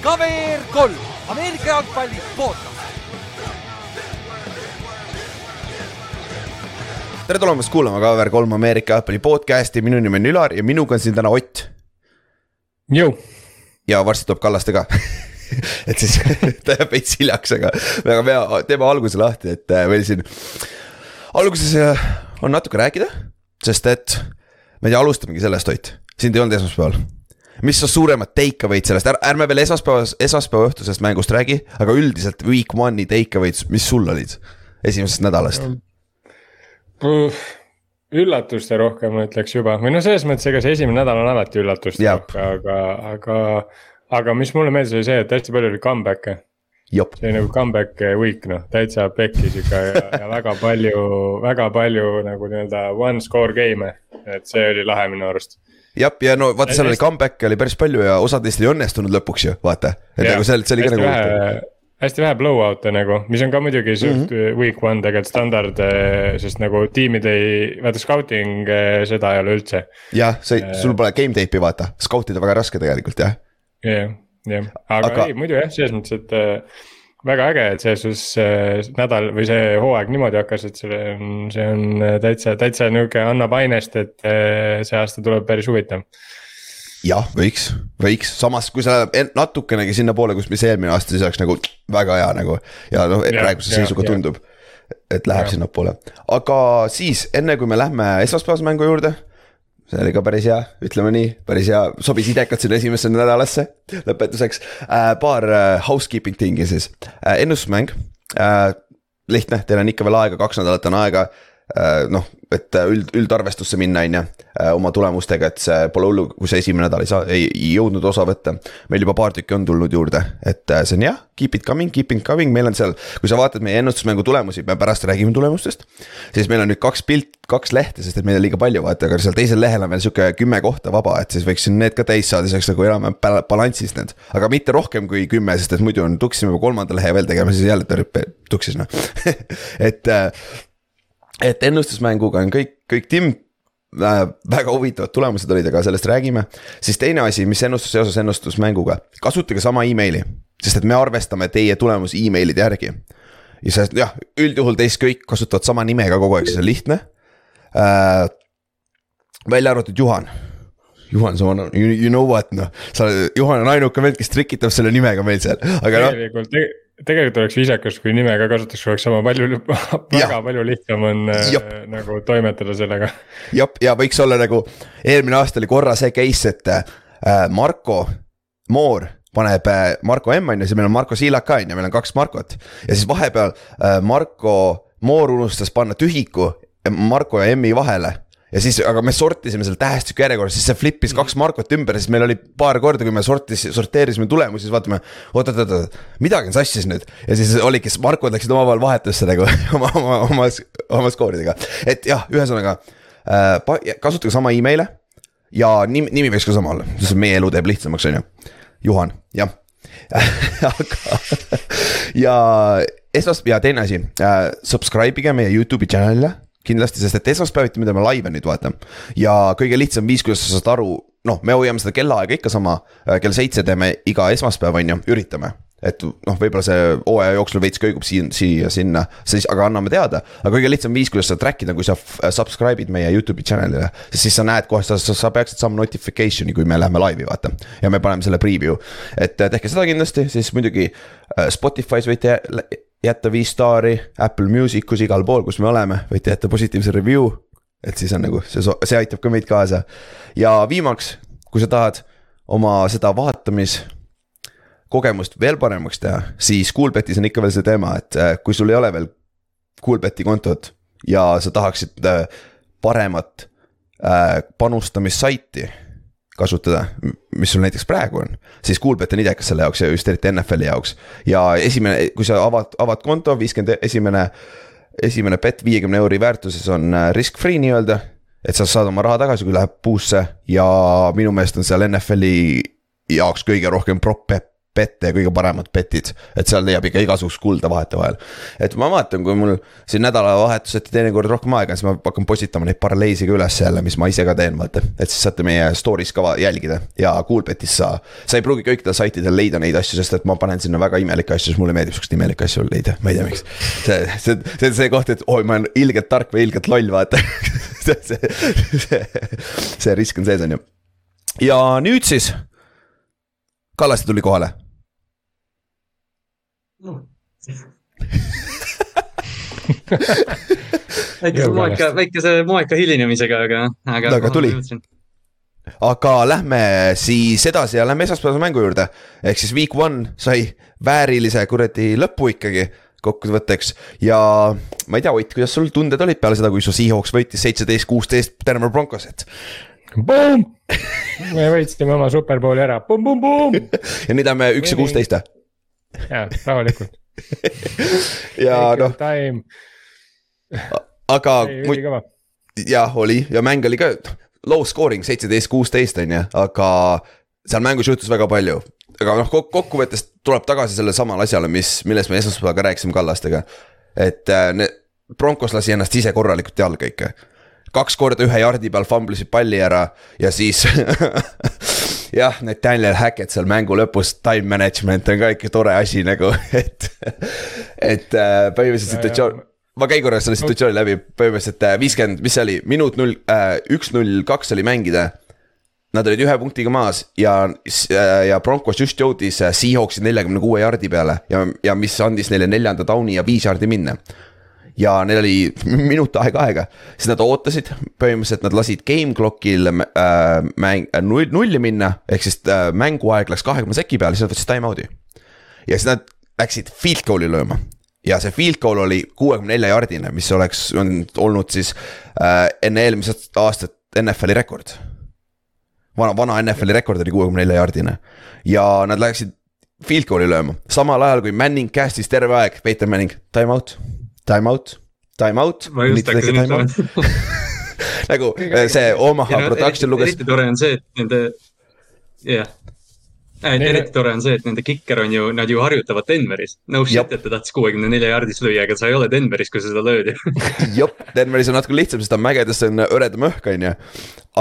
KVR kolm, Ameerika jalgpalli podcast. tere tulemast kuulama KVR kolm Ameerika jalgpalli podcast'i, minu nimi on Ülar ja minuga on siin täna Ott. Ja varsti tuleb Kallaste ka. Et siis ta jääb veits hiljaks, aga, aga me teeme alguse lahti, et äh, meil siin alguses äh, on natuke rääkida, sest et ma ei tea, alustamegi sellest, Ott, sind ei olnud esmaspäeval mis on suuremad take away'd sellest, ärme veel esmaspäevas, esmaspäeva õhtusest mängust räägi, aga üldiselt week one'i take away'd, mis sul olid esimesest nädalast? üllatuste rohkem ma ütleks juba, või no selles mõttes, ega see esimene nädal on alati üllatuste rohke, aga, aga, aga mis mulle meeldis, oli see, et hästi palju oli comeback'e. see oli nagu comeback week noh, täitsa pekkis ikka ja, ja väga palju, väga palju nagu nii-öelda one score game'e, et see oli lahe minu arust jah, ja no vaata, seal oli comeback'e oli päris palju ja osad neist ei õnnestunud lõpuks ju, vaata. et nagu see, see oli ka nagu huvitav hästi vähe blowout'e nagu, mis on ka muidugi suht mm -hmm. week one tegelikult standard, eh, sest nagu tiimid ei, vaata scouting eh, seda ei ole üldse. jah, see, eh, sul pole game tape'i vaata, scout ida väga raske tegelikult jah. jah, jah, aga, aga ei muidu jah, selles mõttes, et väga äge, et selles suhtes nädal või see hooaeg niimoodi hakkas, et see on, see on täitsa, täitsa nihuke annab ainest, et eh, see aasta tuleb päris huvitav. jah, võiks, võiks, samas kui sa natukenegi sinnapoole, kus mis eelmine aasta, siis oleks nagu väga hea nagu. ja noh, praeguse seisuga tundub, et läheb sinnapoole, aga siis enne kui me lähme esmaspäevase mängu juurde see oli ka päris hea, ütleme nii, päris hea, sobis idekalt sinna esimesse nädalasse. lõpetuseks äh, paar äh, housekeeping tingi siis. Äh,, ennustusmäng. Äh,. lihtne, teil on ikka veel aega, kaks nädalat on aega. Äh,, noh et äh, üld, üldarvestusse minna, on ju, äh, oma tulemustega, et see pole hullu, kui sa esimene nädal ei saa, ei jõudnud osa võtta. meil juba paar tükki on tulnud juurde, et äh, see on jah, keep it coming, keep it coming, meil on seal, kui sa vaatad meie ennustusmängu tulemusi, me pärast räägime tulemustest. siis meil on nüüd kaks pilt, kaks lehte, sest et meil on liiga palju, vaata, aga seal teisel lehel on veel sihuke kümme kohta vaba, et siis võiks need ka täis saada, siis oleks nagu enam-vähem balansis need. aga mitte rohkem kui kümme, sest et muidu on tuksime kolmanda lehe veel tegema, siis jälle tõrjub tuksis noh et et ennustusmänguga on kõik, kõik timm äh, väga huvitavad tulemused olid, aga sellest räägime. siis teine asi, mis ennustus seoses ennustusmänguga, kasutage sama emaili, sest et me arvestame teie tulemusi emailide järgi. ja see jah, üldjuhul teist kõik kasutavad sama nime ka kogu aeg, siis on lihtne äh,. välja arvatud Juhan. Juhan, sa you, you know what noh, sa, Juhan on ainuke vend, kes trikitab selle nimega meil seal, aga noh. tegelikult tegelikult oleks viisakas, kui nime ka kasutaks, oleks sama palju, väga palju lihtsam on Jop. äh, nagu toimetada sellega. jah, ja võiks olla nagu, eelmine aasta oli korra see case, et äh, Marko Moor paneb äh, Marko M on ju, siis meil on Marko Siilak ka on ju, meil on kaks Markot. ja siis vahepeal äh, Marko Moor unustas panna tühiku Marko ja M-i vahele ja siis, aga me sortisime selle tähestiku järjekorras, siis see flip'is kaks markot ümber siis meil oli paar korda, kui me sortis, sorteerisime tulemusi, siis vaatame. oot-oot-oot, midagi on sassis nüüd ja siis oligi, markod läksid omavahel vahetusse nagu oma, oma, oma, oma skooridega. et jah, ühesõnaga äh, kasutage sama email'e ja nimi, nimi võiks ka sama olla, sest meie elu teeb lihtsamaks, on ju. Juhan, jah aga ja esmas- ja teine asi äh,, subscribe ige meie Youtube'i channel'ile kindlasti, sest et esmaspäeviti me teeme laive nüüd vaata. ja kõige lihtsam viis, kuidas sa saad aru, noh, me hoiame seda kellaaega ikka sama, äh, kell seitse teeme iga esmaspäev, on ju, üritame et noh, võib-olla see hooaja jooksul veits kõigub siin, siia-sinna, siis aga anname teada. aga kõige lihtsam viis, kuidas seda track ida, kui sa subscribe'id meie Youtube'i channel'ile. siis sa näed kohe, sa, sa, peaksid saama notification'i, kui me läheme laivi, vaata. ja me paneme selle preview, et äh, tehke seda kindlasti, siis muidugi äh, Spotify's võite jätta viis staari Apple Musicus igal pool, kus me oleme, võite jätta positiivse review. et siis on nagu see, see aitab ka meid kaasa. ja viimaks, kui sa tahad oma seda vaatamis kogemust veel paremaks teha, siis Coolbetis on ikka veel see teema, et äh, kui sul ei ole veel Coolbeti kontot ja sa tahaksid äh, paremat äh, panustamissaiti kasutada, mis sul näiteks praegu on, siis Coolbet on idekas selle jaoks ja just eriti NFL-i jaoks. ja esimene, kui sa avad, avad konto, viiskümmend esimene, esimene bet viiekümne euri väärtuses on äh, risk-free nii-öelda. et sa saad oma raha tagasi, kui läheb puusse ja minu meelest on seal NFL-i jaoks kõige rohkem prop bette ja kõige paremad betid. et seal leiab ikka igasugust kulda vahetevahel. et ma vaatan, kui mul siin nädalavahetuseti teinekord rohkem aega, siis ma hakkan postitama neid paralleisi ka üles jälle, mis ma ise ka teen, vaata. et siis saate meie story's ka jälgida ja Coolbetis sa, sa ei pruugi kõikidel saitidel leida neid asju, sest et ma panen sinna väga imelikke asju, sest mulle meeldib siukseid imelikke asju leida, ma ei tea, miks. see, see, see on see koht, et oi, ma olen ilgelt tark või ilgelt loll, vaata see, see, see, see risk on sees, on ju. ja nüüd siis Kallaste tuli kohale väikese moeka, väikese moeka hilinemisega, aga, aga. aga tuli. aga lähme siis edasi ja lähme esmaspäevase mängu juurde. ehk siis week one sai väärilise kuradi lõpu ikkagi kokkuvõtteks ja ma ei tea, Ott, kuidas sul tunded olid peale seda, kui su Seahawks võitis seitseteist, kuusteist Denver Broncosit? Boom! me võitsime oma superbowli ära, pumm-pumm-pumm. ja nüüd oleme üks ja kuusteist või? jaa, rahulikult ja noh. aga. jah, oli ja mäng oli ka low scoring, seitseteist, kuusteist on ju, aga seal mängus juhtus väga palju. aga noh, kokkuvõttes tuleb tagasi sellele samale asjale, mis, millest me esmaspäeval ka rääkisime Kallastega. et äh, need, Broncos lasi ennast ise korralikult jalga ikka kaks korda ühe jardi peal famblisid palli ära ja siis jah, need Daniel Hackett seal mängu lõpus, time management on ka ikka tore asi nagu, et. et äh, põhimõtteliselt situatsioon, ma käin korra selle situatsiooni läbi, põhimõtteliselt äh, viiskümmend, mis see oli, minut null, äh, üks null kaks oli mängida. Nad olid ühe punktiga maas ja, ja Broncos just jõudis Seahawksi neljakümne kuue jardi peale ja, ja mis andis neile neljanda down'i ja viis jardi minna ja neil oli minut aega aega, siis nad ootasid, põhimõtteliselt nad lasid game clock'il äh, mäng äh, null, nulli minna, ehk siis äh, mänguaeg läks kahekümne seki peale, siis nad võtsid time out'i. ja siis nad läksid field goal'i lööma. Ja see field goal oli kuuekümne nelja jardine, mis oleks olnud siis äh, enne eelmisest aastat NFL-i rekord. vana, vana NFL-i rekord oli kuuekümne nelja jardine. Ja nad läksid field goal'i lööma, samal ajal kui Manning cast'is terve aeg, Peeter Manning, time out time out, time out. nagu eh, see Omaha production luges. eriti tore on see, et nende, jah yeah eriti tore on see, et nende kikker on ju, nad ju harjutavad Denveris. no shit, et ta tahtis kuuekümne nelja jaardis lüüa, aga sa ei ole Denveris, kui sa seda lööd ju. jop, Denveris on natuke lihtsam, sest ta on mägedes, see on hõredam õhk, on ju.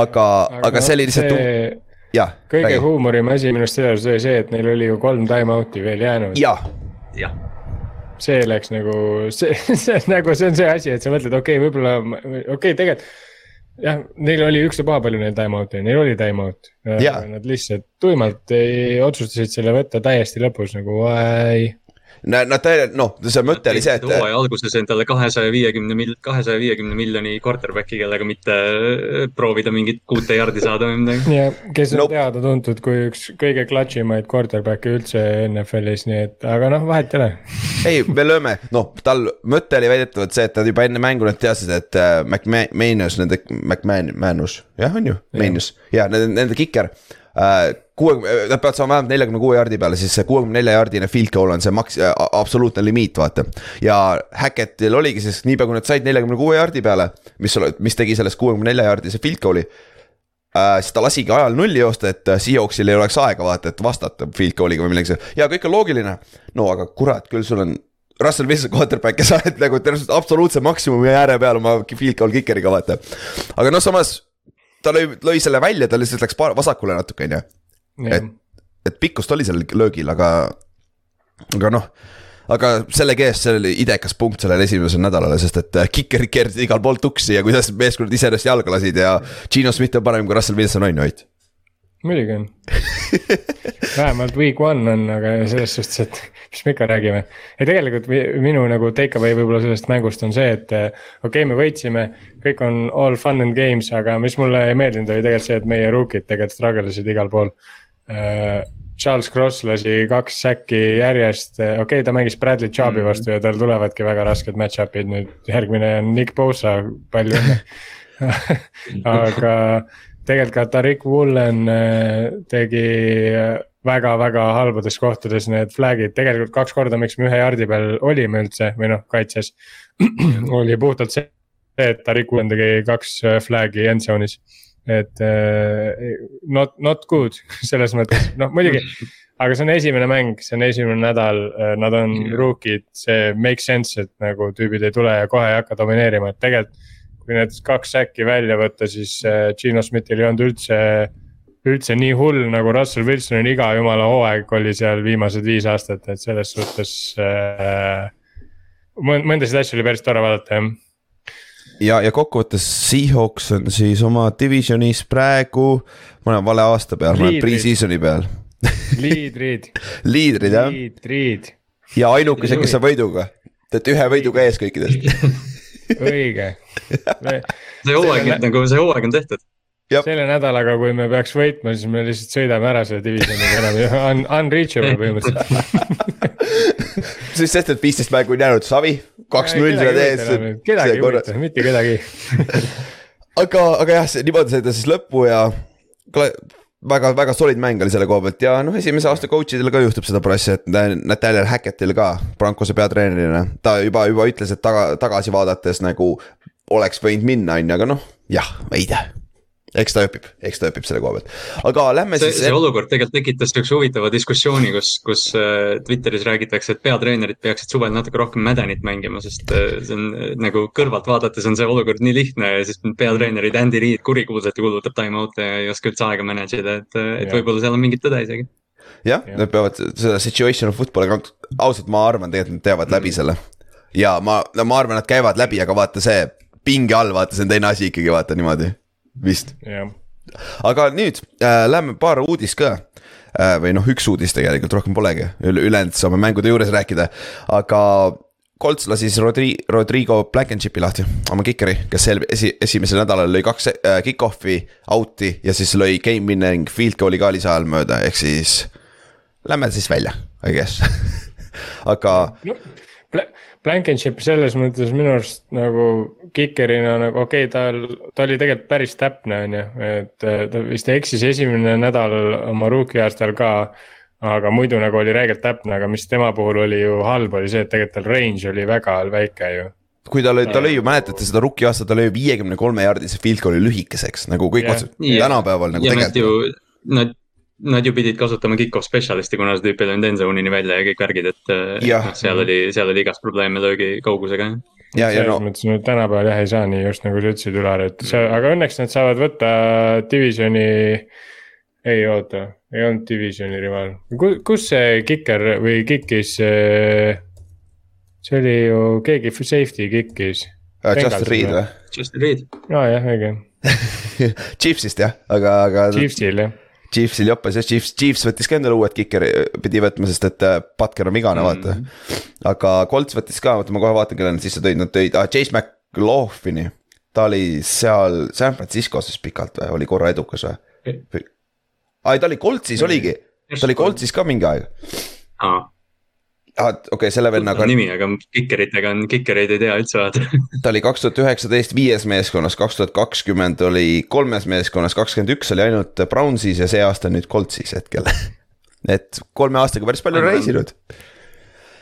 aga, aga, see oli lihtsalt see... jah. kõige huumorim asi minu arust selles oli see, et neil oli ju kolm time out'i veel jäänud. jah. jah see läks nagu, see, see nagu, see on see asi, et sa mõtled, okei okay,, võib-olla, okei okay,, tegelikult. jah, neil oli ükstapuha palju neil time out'e, neil oli time out. Nad lihtsalt tuimalt ei, otsustasid selle võtta täiesti lõpus nagu, why Nad, täielikult, noh, see mõte oli see, et. hooaja alguses endale kahesaja viiekümne mil-, kahesaja viiekümne miljoni quarterback'i, kellega mitte äh, proovida mingit kuute jardi saada või midagi. ja, kes on nope. teada-tuntud kui üks kõige clutch imaid quarterback'e üldse NFL-is, nii et, aga noh, vahet ei ole. ei, me lööme, noh, tal mõte oli väidetavalt see, et nad juba enne mängu nad teadsid, et äh, McManus, nende, McManus, jah, on ju, Manus, ja nende, nende kiker kuuekümne, nad peavad saama vähemalt neljakümne kuue jaardi peale, siis see kuuekümne nelja jaardine field goal on see maks-, absoluutne limiit, vaata. ja Hackettil oligi siis niipea, kui nad said neljakümne kuue jaardi peale, mis, mis tegi sellest kuuekümne nelja jaardise field goal'i äh,. siis ta lasigi ajal nulli joosta, et Seahawksil ei oleks aega vaata, et vastata field goal'iga või millegi sellise ja kõik on loogiline. no aga kurat, küll sul on Russell Wilson quarterback ja sa oled nagu absoluutse maksimumi ääre peal oma field goal kicker'iga vaata. aga noh, samas ta lõi, lõi selle välja, ta lihtsalt läks vasakule natuke, on ju et, et pikkust oli sellel löögil, aga, aga noh aga sellegi eest see oli idekas punkt sellele esimesele nädalale, sest et äh, kikerid keerasid igal pool tuksi ja kuidas meeskonnad ise ennast jalga lasid ja Gino Smith on parem kui Russell Wilson on ju, Ott? Muidugi on vähemalt week one on, aga selles suhtes, et mis me ikka räägime. ja tegelikult minu nagu take away võib-olla sellest mängust on see, et äh, okei okay,, me võitsime, kõik on all fun and games, aga mis mulle ei meeldinud, oli tegelikult see, et meie rookid tegelikult struggle isid igal pool Äh, Charles Cross lasi kaks säkki järjest, okei okay,, ta mängis Bradley Chubb'i vastu mm -hmm. ja tal tulevadki väga rasked match-up'id nüüd, järgmine on Nick Bosa, palju õnne aga tegelikult ka Tarik Woolen äh, tegi väga-väga äh, halbades kohtades need flag'id, tegelikult kaks korda, miks me ühe jardi peal olime üldse või noh, kaitses oli puhtalt see, et Tarik Woolen tegi kaks flag'i endzone'is et uh, not, not good selles mõttes, noh muidugi. aga see on esimene mäng, see on esimene nädal, nad on rookid, see makes sense, et nagu tüübid ei tule ja kohe ei hakka domineerima, et tegelikult. Kui need kaks säkki välja võtta, siis Gino Smithil ei olnud üldse üldse nii hull nagu Russell Wilsonil iga jumala hooaeg oli seal viimased viis aastat, et selles suhtes äh,. mõndasid asju oli päris tore vaadata jah. ja, ja kokkuvõttes Seahawks on siis oma divisionis praegu, ma olen vale aasta peal, ma olen pre-season'i peal liidrid liidrid jah. liidrid. ja ainukesed, kes on võiduga, te olete ühe võiduga ees kõikidest õige. See hooaeg on nagu, see hooaeg on tehtud. Selle nädalaga, kui me peaks võitma, siis me lihtsalt sõidame ära selle divisioniga enam un, unreachable põhimõtteliselt. Siis sest, et viisteist mängu on jäänud, Savi, kaks-null sa teed. kedagi ei huvita, mitte kedagi. Aga, aga jah, niimoodi sõida siis lõppu ja väga, väga solid mäng oli selle koha pealt ja noh, esimese aasta coach idel ka juhtub seda pressi, et Nathaniel Hackett'il ka, Brancose peatreenerina. ta juba, juba ütles, et taga, tagasi vaadates nagu oleks võinud minna, on ju, aga noh, jah, ei tea eks ta õpib, eks ta õpib selle koha pealt, aga lähme see, siis. see olukord tegelikult tekitas sihukese huvitava diskussiooni, kus, kus äh, Twitteris räägitakse, et peatreenerid peaksid suvel natuke rohkem mädanit mängima, sest äh, see on äh, nagu kõrvalt vaadates on see olukord nii lihtne ja siis peatreenerid Andy Reid kurikuulsalt kuulutab time out'e ja ei oska üldse aega manage ida, et, et võib-olla seal on mingit tõde isegi. jah ja., nad peavad seda situational football'i, ausalt, ma arvan tegelikult nad teevad läbi mm. selle. ja ma, no ma arvan, nad käivad läbi, aga vaata see pinge all, vaata, see on teine asi ikkagi, vaata niimoodi vist. aga nüüd äh, lähme paar uudist ka äh,. või noh, üks uudis tegelikult, rohkem polegi Üle, ülejäänud saame mängude juures rääkida, aga. Colts lasi siis Rodri-, Rodrigo Blankenship'i lahti, oma kikeri, kes esi, esimesel nädalal lõi kaks äh, kick-off'i out'i ja siis lõi game winning field goal'i ka lisa ajal mööda, ehk siis. Lähme siis välja, I guess aga no Blankenship selles mõttes minu arust nagu kikerina nagu okei okay,, tal, ta oli tegelikult päris täpne, on ju, et ta vist eksis esimene nädal oma rookie aastal ka. aga muidu nagu oli räigelt täpne, aga mis tema puhul oli ju halb, oli see, et tegelikult tal range oli väga väike ju kui ta lõi, ta lõi ju, mäletate seda rookie aastat, ta lõi viiekümne kolme jaardise field goal'i lühikeseks nagu kõik yeah. otsad tänapäeval nagu tegelikult. Nad nad ju pidid kasutama kick-off spetsialisti, kuna see tüüp ei läinud end zone'ini välja ja kõik värgid, et noh, seal oli, seal oli igast probleeme löögi kaugusega. ja, ja no. mõttes nüüd tänapäeval jah ei saa nii just nagu sa ütlesid, Ülar, et see, aga õnneks nad saavad võtta divisioni. ei oota, ei olnud divisioni rival, kus see kiker või kickis? see oli ju keegi safety kickis uh,. Justin Reed või? Justin Reed. aa jah, õige Chiefsist jah, aga, aga. Chiefsil jah Chiefsil joppes ja Chiefs, Chiefs võttis ka endale uued kikeri, pidi võtma, sest et Butker on vigane mm, -hmm. vaata. aga Colts võttis ka, oota ma kohe vaatan, kelle nad sisse tõid, nad tõid ah, Chase McLaughlin'i. ta oli seal San Franciscos siis pikalt või, oli korra edukas või? ei, ta oli Coltsis oligi, ta oli Coltsis ka mingi aeg ah,. Okei okay,, selle vennaga. nimi, aga kikeritega on, kikereid ei tea üldse vaata ta oli kaks tuhat üheksateist viies meeskonnas, kaks tuhat kakskümmend oli kolmes meeskonnas, kakskümmend üks oli ainult Brownsis ja see aasta nüüd Coltsis hetkel et kolme aastaga päris palju reisinud.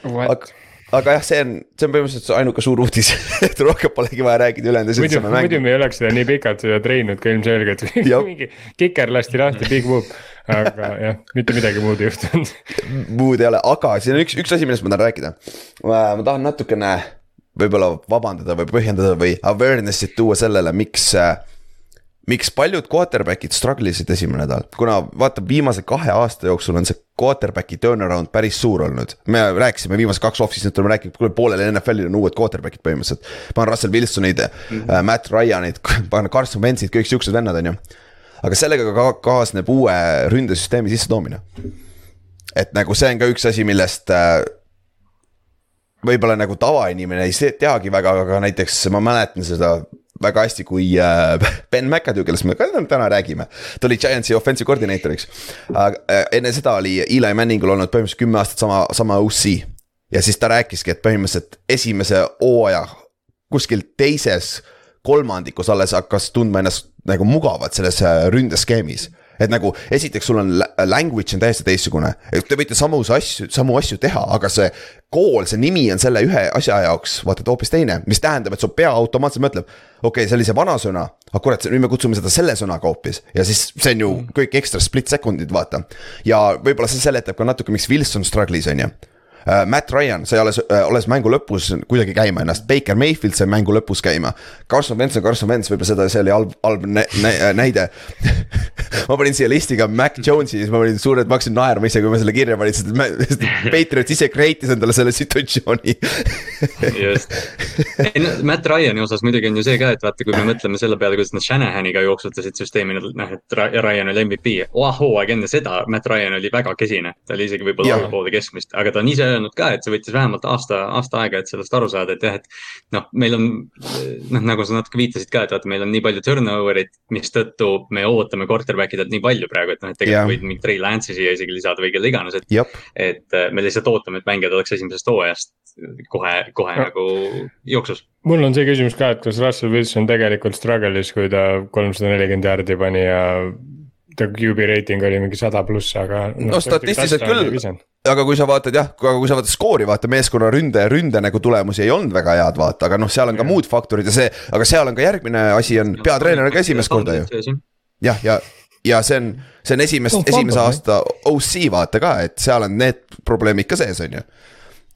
aga, aga jah, see on, see on põhimõtteliselt ainuke suur uudis et rohkem polegi vaja rääkida ülejäänud asjad. muidu, muidu me ei oleks seda nii pikalt seda treeninud ka ilmselgelt mingi kiker lasti lahti, big whoop aga jah, mitte midagi muud ei juhtunud muud ei ole, aga siin on üks, üks asi, millest ma tahan rääkida. ma tahan natukene võib-olla vabandada või põhjendada või awareness'it tuua sellele, miks miks paljud quarterback'id struggle isid esimene nädal, kuna vaata, viimase kahe aasta jooksul on see quarterback'i turnaround päris suur olnud. me rääkisime viimased kaks off-season'it oleme rääkinud, kuule poolel NFL-il on uued quarterback'id põhimõtteliselt. panen Russell Wilsonid mm, -hmm. Matt Ryan'id, panen Carson Wentzid, kõik siuksed vennad, on ju aga sellega ka kaasneb uue ründesüsteemi sissetoomine. et nagu see on ka üks asi, millest äh, võib-olla nagu tavainimene ei teagi väga, aga näiteks ma mäletan seda väga hästi, kui äh, Ben McAdoo, kellest me ka täna räägime. ta oli Giantsi offensive koordineeritoriks. Äh, enne seda oli Eli Manningul olnud põhimõtteliselt kümme aastat sama, sama OC. ja siis ta rääkiski, et põhimõtteliselt esimese hooaja kuskil teises kolmandikus alles hakkas tundma ennast nagu mugavalt selles äh, ründeskeemis. Et nagu esiteks sul on language on täiesti teistsugune, et te võite samu asju, samu asju teha, aga see kool, see nimi on selle ühe asja jaoks vaata hoopis teine, mis tähendab, et su pea automaatselt mõtleb. okei okay,, see oli see vana sõna, aga kurat, nüüd me kutsume seda selle sõnaga hoopis ja siis see on ju kõik ekstra split sekundid, vaata. ja võib-olla see seletab ka natuke, miks Wilson struggle'is on ju Matt Ryan sai alles, äh, alles mängu lõpus kuidagi käima ennast, Baker Mayfield sai mängu lõpus käima. Carson Wentz on Carson Wentz, võib-olla seda, see oli halb, halb nä nä näide. Ma panin siia listi ka Mac Jones'i, siis ma panin suurelt, ma hakkasin naerma ise, kui ma selle kirja panin, sest Patriots ise create'is endale selle situatsiooni. Just, ei no Matt Ryan'i osas muidugi on ju see ka, et vaata, kui me mõtleme selle peale, kuidas nad Shanahaniga jooksutasid süsteemi, noh, et Ryan oli MVP. hooaeg enne seda Matt Ryan oli väga kesine, ta oli isegi võib-olla allapoole keskmist, aga ta on ise öelnud ka, et see võttis vähemalt aasta, aasta aega, et sellest aru saada, et jah, et. noh, meil on noh, nagu sa natuke viitasid ka, et vaata, meil on nii palju turnover'it, mistõttu me ootame quarterback idelt nii palju praegu, et noh, et tegelikult võid mingi Trey Lance'i siia isegi lisada või kelle iganes, et. et äh, me lihtsalt ootame, et mängijad oleks esimesest hooajast kohe, kohe no. nagu jooksus mul on see küsimus ka, et kas Russell Wilson tegelikult struggle'is, kui ta kolmsada nelikümmend jaardi pani ja ta QB reiting oli mingi sada pluss, aga no,. no statistiliselt küll, aga kui sa vaatad jah, aga kui sa vaatad skoori, vaata meeskonna ründe ja ründe nagu tulemusi ei olnud väga head, vaata, aga noh, seal on ka muud faktorid ja see, aga seal on ka järgmine asi on peatreener ka esimest korda ju. jah, ja, ja see on, see on esimest, esimese aasta OC vaata ka, et seal on need probleemid ka sees, on ju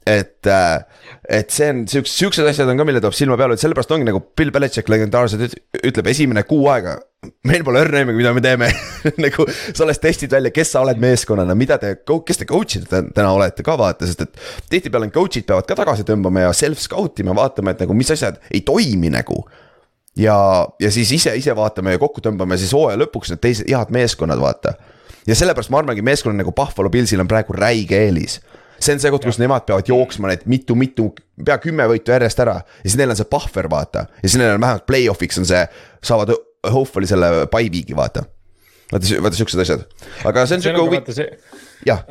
et, äh, et see on siuksed, siuksed asjad on ka, mille toob silma peale, et sellepärast ongi nagu Bill Belichik legendaarselt ütleb, esimene kuu aega. Meil pole õrna aimugi, mida me teeme nagu sa alles testid välja, kes sa oled meeskonnana, mida te, kes te coach'id täna olete ka vaata, sest et. tihtipeale coach'id peavad ka tagasi tõmbama ja self-scout ima, vaatama, et nagu mis asjad ei toimi nagu ja, ja siis ise, ise vaatame ja kokku tõmbame siis hooaja lõpuks need teised head meeskonnad, vaata. ja sellepärast ma arvangi, meeskonnal nagu Buffalo Pillsil on praegu räige eelis see on see koht, kus nemad peavad jooksma need mitu-mitu, pea kümme võitu järjest ära. ja siis neil on see puhver, vaata. ja siis neil on vähemalt play-off'iks on see, saavad hopefully selle by week'i, vaata. vaata, vaata siuksed asjad, aga see on siuke huvitav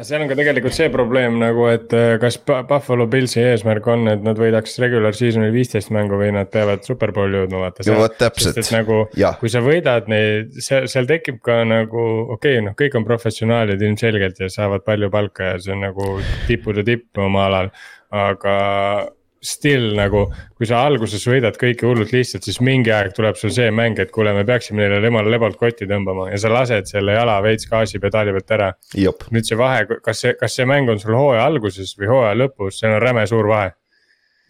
seal on ka tegelikult see probleem nagu, et äh, kas Buffalo Pillsi eesmärk on, et nad võidaks regular season'il viisteist mängu või nad peavad superbowli jõudma, vaata. no vot täpselt. nagu, kui sa võidad neid, seal, seal tekib ka nagu, okei okay,, noh, kõik on professionaalid ilmselgelt ja saavad palju palka ja see on nagu tippude tipp oma alal, aga still nagu, kui sa alguses võidad kõike hullult lihtsalt, siis mingi aeg tuleb sul see mäng, et kuule, me peaksime neile jumala lebalt kotti tõmbama ja sa lased selle jala veits gaasipedaali pealt ära. nüüd see vahe, kas see, kas see mäng on sul hooaja alguses või hooaja lõpus, see on räme suur vahe.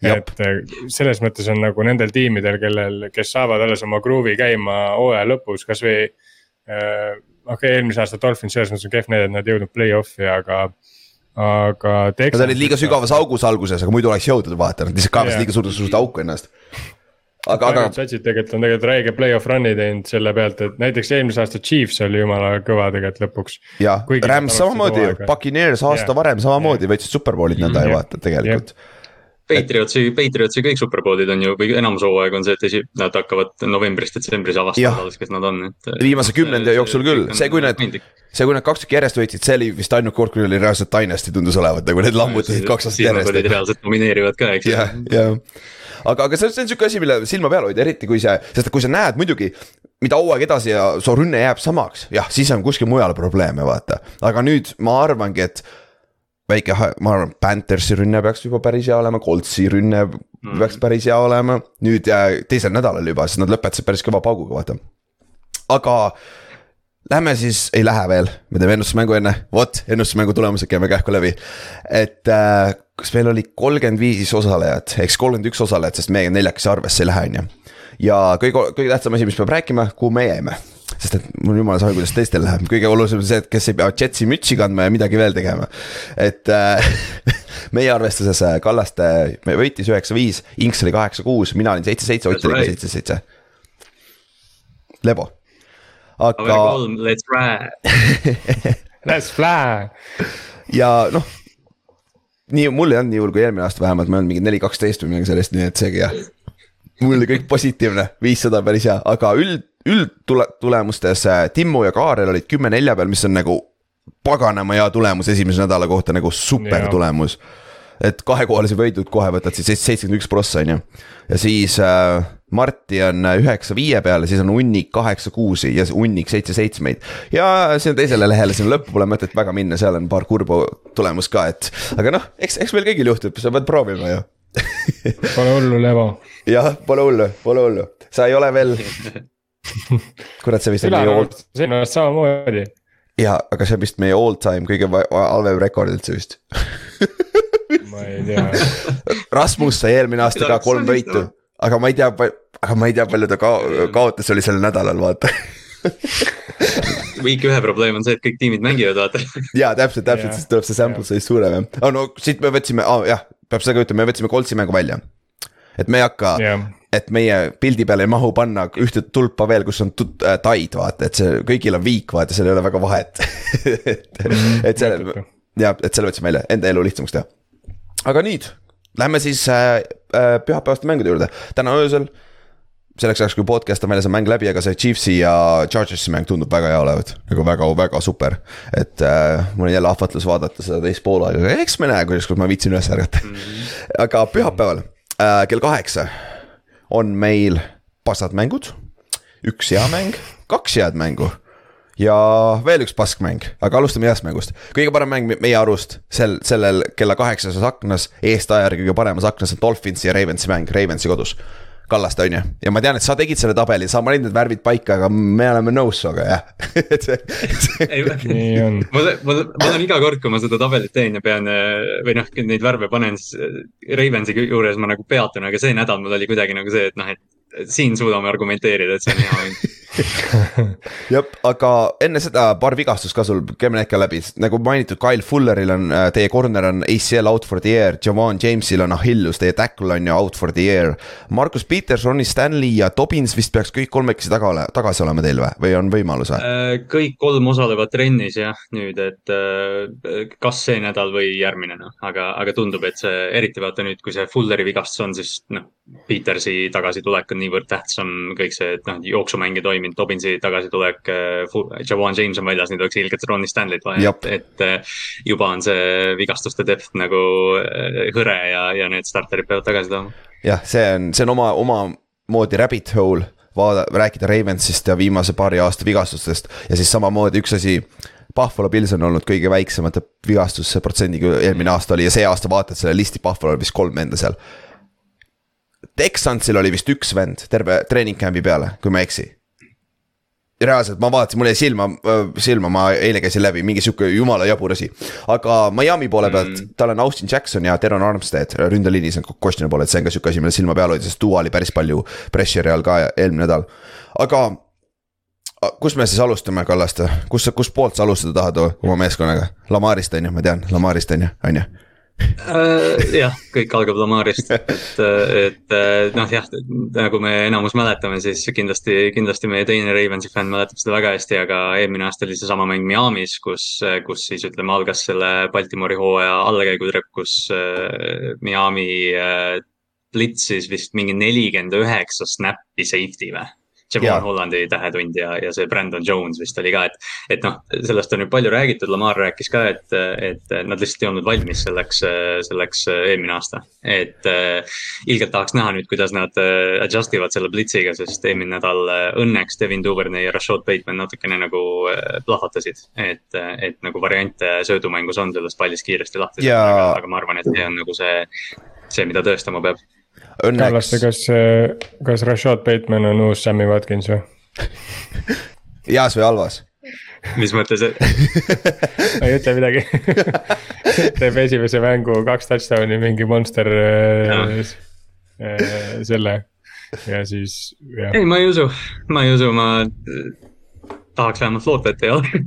et eh, selles mõttes on nagu nendel tiimidel, kellel, kes saavad alles oma kruuvi käima hooaja lõpus, kasvõi äh,. okei okay,, eelmise aasta Dolphins selles mõttes on kehv näide, et nad ei jõudnud play-off'i, aga aga. Nad olid liiga sügavas augus alguses, aga muidu oleks jõudnud vaata, nad lihtsalt kaevasid yeah. liiga suurde, suurt auku ennast. aga, aga. Judge'id tegelikult on tegelikult räige play-off run'i teinud selle pealt, et näiteks eelmise aasta Chiefs oli jumala kõva tegelikult lõpuks. jah, Rams samamoodi Puccaneers aasta yeah. varem samamoodi yeah. võitsid superbowlid nõnda ju vaata tegelikult yeah Patriotsi, Patriotsi kõik superbowlid on ju, või enamus hooaeg on see, et esi-, nad hakkavad novembris-detsembris avastama alles, kes nad on, et. viimase kümnendi jooksul küll, see, kui need, see, kui need kaks tükki järjest võitsid, see oli vist ainuke kord, kui oli reaalselt Dynasty tundus olevat, nagu need lammutasid kaks aastat järjest. reaalselt domineerivad ka, eks jah, jah aga, aga see, see on sihuke asi, mille silma peal hoida, eriti kui see, sest kui sa näed muidugi mida hooaeg edasi ja su rünne jääb samaks, jah, siis on kuskil mujal probleeme, vaata. aga nüüd ma arvangi, et väike, ma arvan, Panthersi rünne peaks juba päris hea olema, Coltsi rünne mm. peaks päris hea olema. nüüd teisel nädalal juba, sest nad lõpetasid päris kõva pauguga, vaata. aga lähme siis, ei lähe veel, me teeme ennustusmängu enne, vot ennustusmängu tulemused käime kähku läbi. et äh, kas meil oli kolmkümmend viis osalejat, siis kolmkümmend üks osalejat, sest meie neljakesi arvesse ei lähe, on ju. ja kõige, kõige tähtsam asi, mis peab rääkima, kuhu me jäime sest et mul jumala savi, kuidas teistel läheb, kõige olulisem on see, et kes ei pea Jetsi mütsi kandma ja midagi veel tegema. et äh, meie arvestuses äh, Kallaste võitis üheksa-viis, Inks oli kaheksa-kuus, mina olin seitse-seitse, Ott oli seitse-seitse. Lebo, aga. Let's fly Let's fly. ja noh nii, mul ei olnud nii hull kui eelmine aasta vähemalt, ma ei olnud mingi neli, kaksteist või midagi sellist, nii et seegi jah. Mul oli kõik positiivne, viissada päris hea, aga üld, üldtulemustes äh, Timmu ja Kaarel olid kümme nelja peal, mis on nagu paganama hea tulemus esimese nädala kohta, nagu super tulemus. et kahekohalisi võidud kohe võtad siis seitsekümmend üks prossa, on ju. ja siis äh, Marti on üheksa viie peal ja siis on hunnik kaheksa kuusi ja hunnik seitse seitsmeid. ja sinna teisele lehele, sinna lõppu pole mõtet väga minna, seal on paar kurba tulemust ka, et aga noh, eks, eks meil kõigil juhtub, sa pead proovima ju Pole hullu, Levo. jah, pole hullu, pole hullu, sa ei ole veel. kurat, see vist on meie old. sinu eest samamoodi. ja, aga see on vist meie all time kõige halvem rekord üldse vist ma ei tea. Rasmus sai eelmine aasta ka kolm võitu aga ma ei tea, aga ma ei tea, palju ta ka-, kaotas, oli sel nädalal, vaata Week ühe probleem on see, et kõik tiimid mängivad, vaata. ja täpselt, täpselt, siis tuleb see sample size suurem jah, oh, no siit me võtsime oh,, jah, peab seda ka ütlema, me võtsime Coltsi mängu välja. et me ei hakka yeah., et meie pildi peale ei mahu panna ühte tulpa veel, kus on tut- äh,, taid, vaata, et see kõigil on viik, vaata, seal ei ole väga vahet et, mhm, et selle, jah, et selle võtsime välja, enda elu lihtsamaks teha. aga nüüd Lähme siis äh, äh, pühapäevaste mängude juurde, täna öösel. Selleks ajaks, kui podcast on väljas, on mäng läbi, aga see Chiefsi ja Chargersi mäng tundub väga hea olevat, nagu väga-väga super. et äh, mul on jälle ahvatlus vaadata seda teist poolaega, eks me näe, kuidas, kuidas ma viitsin üles ärgata mm. -hmm. aga pühapäeval äh, kell kaheksa on meil passad mängud, üks hea mäng, kaks head mängu ja veel üks paskmäng, aga alustame heast mängust. kõige parem mäng meie arust sel, sellel kella kaheksases aknas, eestaja järgi kõige paremas aknas on Dolphinsi ja Ravensi mäng, Ravensi kodus. Kallaste on ju, ja ma tean, et sa tegid selle tabeli, sa panid need värvid paika, aga me oleme nõus sinuga jah. Et see, see... nii on. ma, ma, ma olen iga kord, kui ma seda tabelit teen ja pean või noh, neid värve panen, siis Ravensi juures ma nagu peatun, aga see nädal mul oli kuidagi nagu see, et noh, et siin suudame argumenteerida, et see on hea mäng jah, aga enne seda paar vigastust ka sul, käime need ka läbi, nagu mainitud, Kyle Fulleril on, äh, teie corner on ACL out for the year, Javon Jamesil on Achilles, teie tackle on ju out for the year. Markus Peters, Ronnie Stanley ja Dobbins vist peaks kõik kolmekesi taga ole, tagasi olema teil või, või on võimalus või? Äh, kõik kolm osalevad trennis jah, nüüd, et äh, kas see nädal või järgmine noh, aga, aga tundub, et see eriti vaata nüüd, kui see Fulleri vigastus on, siis noh, Petersi tagasitulek on niivõrd tähtsam, kõik see, et noh, jooksumäng ei toimi toiminud, Dobbinsi tagasitulek, äh, Javon James on väljas, nüüd oleks ilgelt Ronnie Stanley't vaja, et, et äh, juba on see vigastuste depth nagu äh, hõre ja, ja need starterid peavad tagasi tulema. jah, see on, see on oma, omamoodi rabbit hole vaada, rääkida Ravensist ja viimase paari aasta vigastustest ja siis samamoodi üks asi. Buffalo Pils on olnud kõige väiksemate vigastuse protsendiga eelmine aasta oli ja see aasta vaatad selle listi, Buffalo vist kolm venda seal. Texansil oli vist üks vend terve treening camp'i peale, kui ma ei eksi reaalselt ma vaatasin, mul jäi silma, silma, ma eile käisin läbi, mingi sihuke jumala jabur asi. aga Miami poole pealt mm., tal on Austin Jackson ja Teron Armstead ründeliinis on questionable, et see on ka sihuke asi, millele silma peal hoida, sest Duo oli päris palju pressure'i all ka eelmine nädal. aga kus me siis alustame, Kallaste, kus, kustpoolt sa alustada tahad oma meeskonnaga? Lamarist on ju, ma tean, Lamarist on ju, on ju äh, jah, kõik algab Lamarist, et, et noh, jah, nagu me enamus mäletame, siis kindlasti, kindlasti meie teine Ravensi fänn mäletab seda väga hästi, aga eelmine aasta oli seesama mäng Miami's, kus, kus siis ütleme, algas selle Baltimori hooaja allakäigutrepp, kus äh, Miami äh, blitsis vist mingi nelikümmend üheksa snappi safety või Javon Hollandi tähetund ja, ja see Brandon Jones vist oli ka, et. et noh, sellest on ju palju räägitud, Lamar rääkis ka, et, et nad lihtsalt ei olnud valmis selleks, selleks eelmine aasta. et äh, ilgelt tahaks näha nüüd, kuidas nad äh, adjust ivad selle blitsiga, sest eelmine nädal äh, õnneks Devin Duvernay ja Rashad Bateman natukene nagu plahvatasid. et, et nagu variante söödumängus on sellest pallist kiiresti lahti ja... aga, aga ma arvan, et see on nagu see, see, mida tõestama peab Kallaste, kas, kas Rashad Bateman on uus Sammy Watkins või? Heas või halvas? mis mõttes ei ütle midagi. Teeb esimese mängu kaks touchdown'i mingi monster no. äh, äh, selle. Ja siis. ei, ma ei usu, ma ei usu, ma tahaks vähemalt loota, et ei ole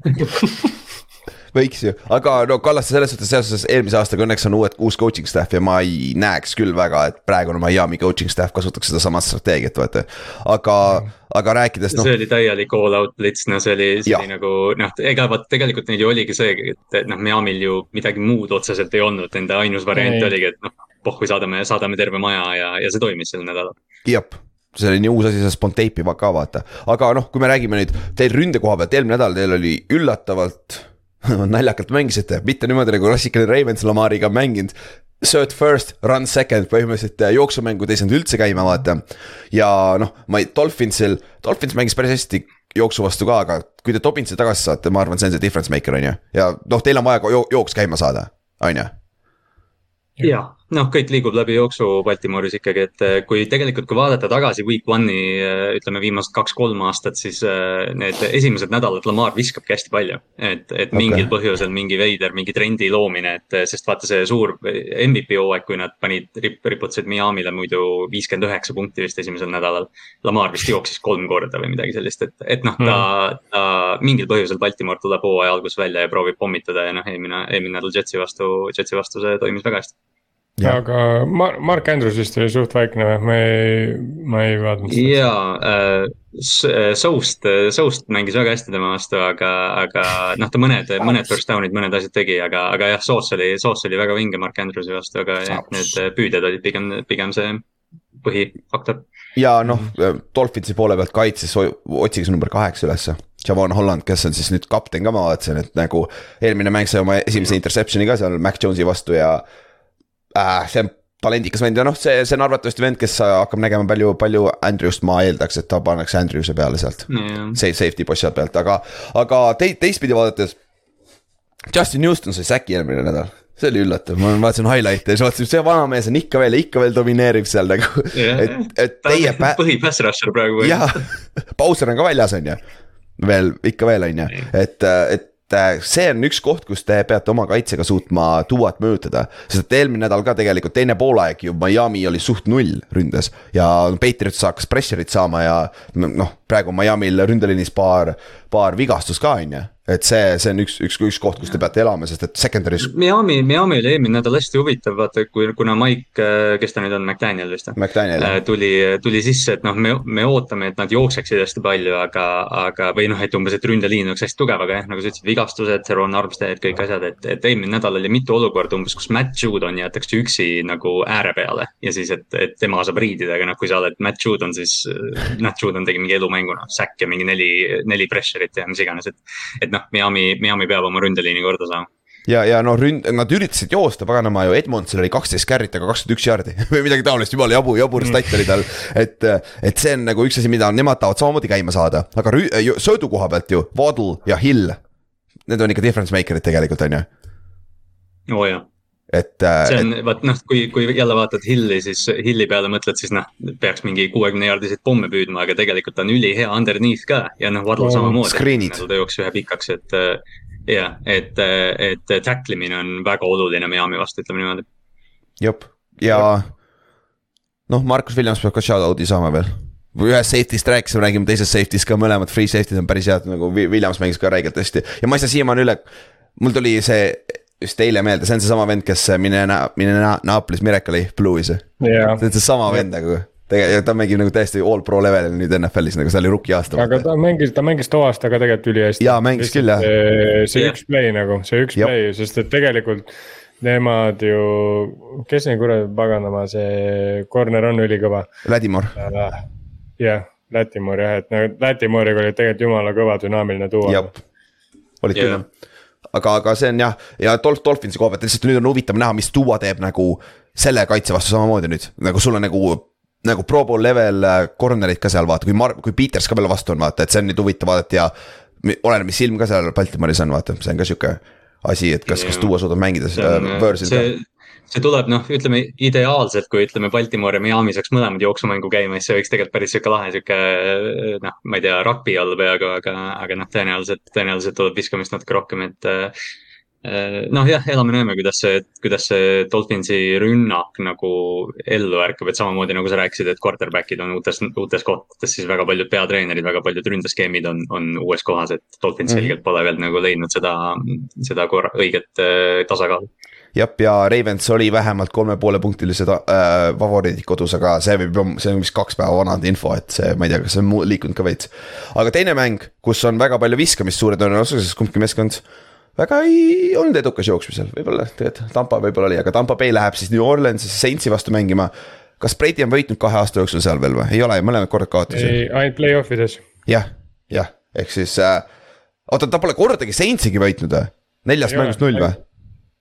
võiks ju, aga no Kallaste selles suhtes seoses eelmise aastaga õnneks on uued, uus coaching staff ja ma ei näeks küll väga, et praegune Miami coaching staff kasutaks sedasama strateegiat, vaata. aga mm., aga rääkides noh. see oli täielik all out blitz, no see oli, see oli nagu noh, ega vaat tegelikult neil ju oligi see, et noh, Miami'l ju midagi muud otseselt ei olnud, nende ainus variant ei. oligi, et noh, pohhui saadame, saadame terve maja ja, ja see toimis sel nädalal. jah see oli nii uus asi, see Sponteipi ka vaata, aga noh, kui me räägime nüüd teil ründe koha pealt, eelmine nädal teil oli üllatavalt naljakalt mängisite, mitte niimoodi nagu klassikaline Ravens Lamariga mänginud. Third first, run second, põhimõtteliselt äh, jooksumängud ei saanud üldse käima, vaata. ja noh, ma ei, Dolphinsil, Dolphins mängis päris hästi jooksu vastu ka, aga kui te Dobbinsi tagasi saate, ma arvan, see on see difference maker, on ju. ja noh, teil on vaja ka jooks käima saada, on ju jah, noh, kõik liigub läbi jooksu Baltimooris ikkagi, et eh, kui tegelikult, kui vaadata tagasi week one'i, eh, ütleme viimased kaks-kolm aastat, siis eh, need esimesed nädalad Lamar viskabki hästi palju. et, et okay. mingil põhjusel mingi veider, mingi trendi loomine, et sest vaata see suur MVP hooaeg, kui nad panid, riputasid Miami'le muidu viiskümmend üheksa punkti vist esimesel nädalal. Lamar vist jooksis kolm korda või midagi sellist, et, et noh, ta mm., ta mingil põhjusel Baltimore tuleb hooaja alguses välja ja proovib pommitada ja noh, eelmine, eelmine nädal Jetsi vastu, Jetsi vastu see toimis väga hästi Ja. aga Mar-, Mark Andrews vist oli suht vaikne või, ma ei, ma ei vaadanud seda. jaa äh,, Soust, Soust mängis väga hästi tema vastu, aga, aga noh, ta mõned, mõned first down'id, mõned asjad tegi, aga, aga jah, Soos oli, Soos oli väga vinge Mark Andrewsi vastu, aga jah, need püüdjad olid pigem, pigem see põhifaktor. ja noh, Dolphinsi poole pealt kaitses, otsige see number kaheksa ülesse. Javon Holland, kes on siis nüüd kapten ka, ma vaatasin, et nagu eelmine mäng sai oma esimese interception'i ka seal Mac Jones'i vastu ja äh,. see on talendikas vend ja noh, see, see on arvatavasti vend, kes hakkab nägema palju, palju Andrewst, ma eeldaks, et ta pannakse Andrewse peale sealt. Safe, safety posti pealt, aga, aga te, teistpidi vaadates. Justin Houston sai säki eelmine nädal see oli üllatav, ma vaatasin highlight'e ja siis vaatasin, see vanamees on ikka veel, ikka veel domineerib seal nagu yeah,. et, et teie. põhi-pass rusher praegu. jah, Bowser on ka väljas, on ju. veel, ikka veel, on ju, et, et Äh, see on üks koht, kus te peate oma kaitsega suutma tuuat mõjutada. sest et eelmine nädal ka tegelikult teine poolaeg ju Miami oli suht null ründes ja Patriots hakkas pressure'it saama ja noh, praegu Miami'l ründeliinis paar, paar vigastust ka on ju et see, see on üks, üks, üks koht, kus te peate elama, sest et secondary's. Miami, Miami oli eelmine nädal hästi huvitav, vaata, kui, kuna Mike, äh, kes ta nüüd on, McDaniel vist või? Äh, tuli, tuli sisse, et noh, me, me ootame, et nad jookseksid hästi palju, aga, aga, või noh, et umbes, et ründeliin oleks hästi tugev, aga jah, nagu sa ütlesid, vigastused, Ron Armstead, kõik asjad, et, et eelmine nädal oli mitu olukorda umbes, kus Matt Judon jäetakse üksi nagu ääre peale. ja siis, et, et tema saab riidida, aga noh, kui sa oled Matt Judon, siis Matt Judon tegi mingi elumängu, noh, säkk ja mingi neli, neli pressure'it ja mis iganes, et. et noh, Miami, Miami peab oma ründeliini korda saama ja, ja noh, ründ-, nad üritasid joosta, paganama ju, Edmondsil oli kaksteist carry't, aga kakskümmend üks jaardi või midagi taolist, jumala jabu, jabur stat oli tal. et, et see on nagu üks asi, mida nemad tahavad samamoodi käima saada, aga rü-, söödu koha pealt ju, Waddle ja Hill. Need on ikka difference maker'id tegelikult, on ju. oo oh, jah et. see on, vaat noh, kui, kui jälle vaatad Hilli, siis Hilli peale mõtled, siis noh, peaks mingi kuuekümne jaardiseid pomme püüdma, aga tegelikult on ülihea underneath ka ja noh, Waddle oh, samamoodi. ta jooksis ühe pikaks, et jah, et, et tackle imine on väga oluline Miami vastu, ütleme niimoodi. jep, ja noh, Markus Williams peab ka shout-out'i saama veel. ühest safety'st rääkisime, räägime teisest safety'st ka, mõlemad free safety'd on päris head, nagu Williams mängis ka räigelt hästi ja ma ei saa siiamaani üle. mul tuli see just eile meelde, see on seesama vend, kes mine, mine Naapolis Miracle'i Blue'is yeah.. see on seesama vend nagu tegelikult ta mängib nagu täiesti all pro levelil nüüd NFL-is, nagu see oli rookie aasta. aga ta mängis, ta mängis too aasta ka tegelikult ülihästi. jaa, mängis küll jah. see yeah. üks play nagu, see üks Jop. play, sest et tegelikult nemad ju, kes neil kuradi paganama, see corner on ülikõva. Lätimor. jah, Lätimor jah, et nagu Lätimoriga oli tegelikult jumala kõva dünaamiline duo. jah, olid yeah. küll aga, aga see on jah, ja Dolph Dolphinsi koha pealt lihtsalt nüüd on huvitav näha, mis Duo teeb nagu selle kaitse vastu samamoodi nüüd, nagu sul on nagu nagu pro bowl level äh, corner'id ka seal vaata, kui Mar-, kui Peters ka veel vastu on, vaata, et see on nüüd huvitav vaadata ja. oleneb, mis silm ka seal Baltimooris on, vaata, see on ka sihuke asi, et kas, kas Duo suudab mängida seda võõrsil ka see tuleb noh, ütleme ideaalselt, kui ütleme Baltimore ja Miami saaks mõlemad jooksumängu käima, siis see võiks tegelikult päris sihuke lahe sihuke noh, ma ei tea, rugby all peaaegu, aga, aga noh, tõenäoliselt, tõenäoliselt tuleb viskamist natuke rohkem, et Äh, noh, jah, elame-näeme, kuidas see, kuidas see Dolphinsi rünnak nagu ellu ärkab, et samamoodi nagu sa rääkisid, et quarterback'id on uutes, uutes kohtades, siis väga paljud peatreenerid, väga paljud ründeskeemid on, on uues kohas, et Dolphins mm -hmm. selgelt pole veel nagu leidnud seda, seda korra, õiget äh, tasakaalu jah, ja Ravens oli vähemalt kolme poole punktilised äh, favoriidid kodus, aga see võib, see on vist kaks päeva vanad info, et see, ma ei tea, kas see on liikunud ka veits. aga teine mäng, kus on väga palju viskamist suure tõenäosusega, kumbki meeskond väga ei olnud edukas jooksmisel, võib-olla tegelikult Tampa võib-olla oli, aga Tampa Bay läheb siis New Orleansi Saintsi vastu mängima. kas Brady on võitnud kahe aasta jooksul seal veel või, ei ole, mõlemad korrad kaotasid? ei, ainult play-off ides. jah, jah, ehk siis äh,, oota, ta pole kordagi Saintsigi võitnud või? neljast mängust null või?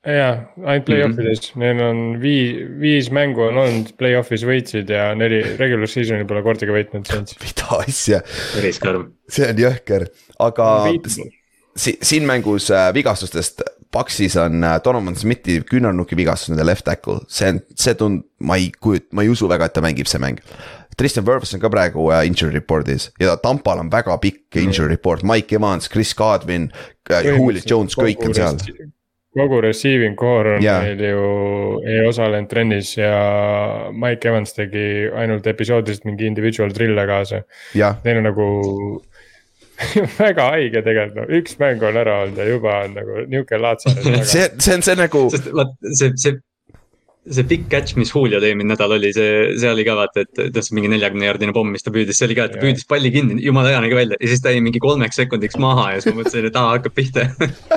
Jaa, ainult play-off ides mm, -hmm. neil on viis, viis mängu on olnud play-off'is võitsid ja neli regular season'i pole kordagi võitnud mida asja. päris karm. see on jõhker, aga si siin mängus äh, vigastustest, Paxis on äh, Donovan Smithi küünarnuki vigastus, nende left tackle, see on, see tund-, ma ei kujut-, ma ei usu väga, et ta mängib see mäng. Tristan Wirfs on ka praegu uh, injury report'is ja Tampal on väga pikk mm. injury report, Mike Evans, Chris Godwin uh,, Julio Jones, kõik on seal. Kogu receiving core on yeah. meil ju, ei osalenud trennis ja Mike Evans tegi ainult episoodiliselt mingi individual drill'e kaasa yeah.. Neil on nagu väga haige tegelikult, no üks mäng on ära olnud ja juba on nagu nihuke laatsane see, see on see nagu. sest vaat see, see see big catch, mis Julio eelmine nädal oli, see, see oli ka vaata, et tõstis mingi neljakümne jaardine pomm, mis ta püüdis, see oli ka, et ta yeah. püüdis palli kinni, jumala hea nägi välja ja siis ta jäi mingi kolmeks sekundiks maha ja siis ma mõtlesin, et aa, hakkab pihta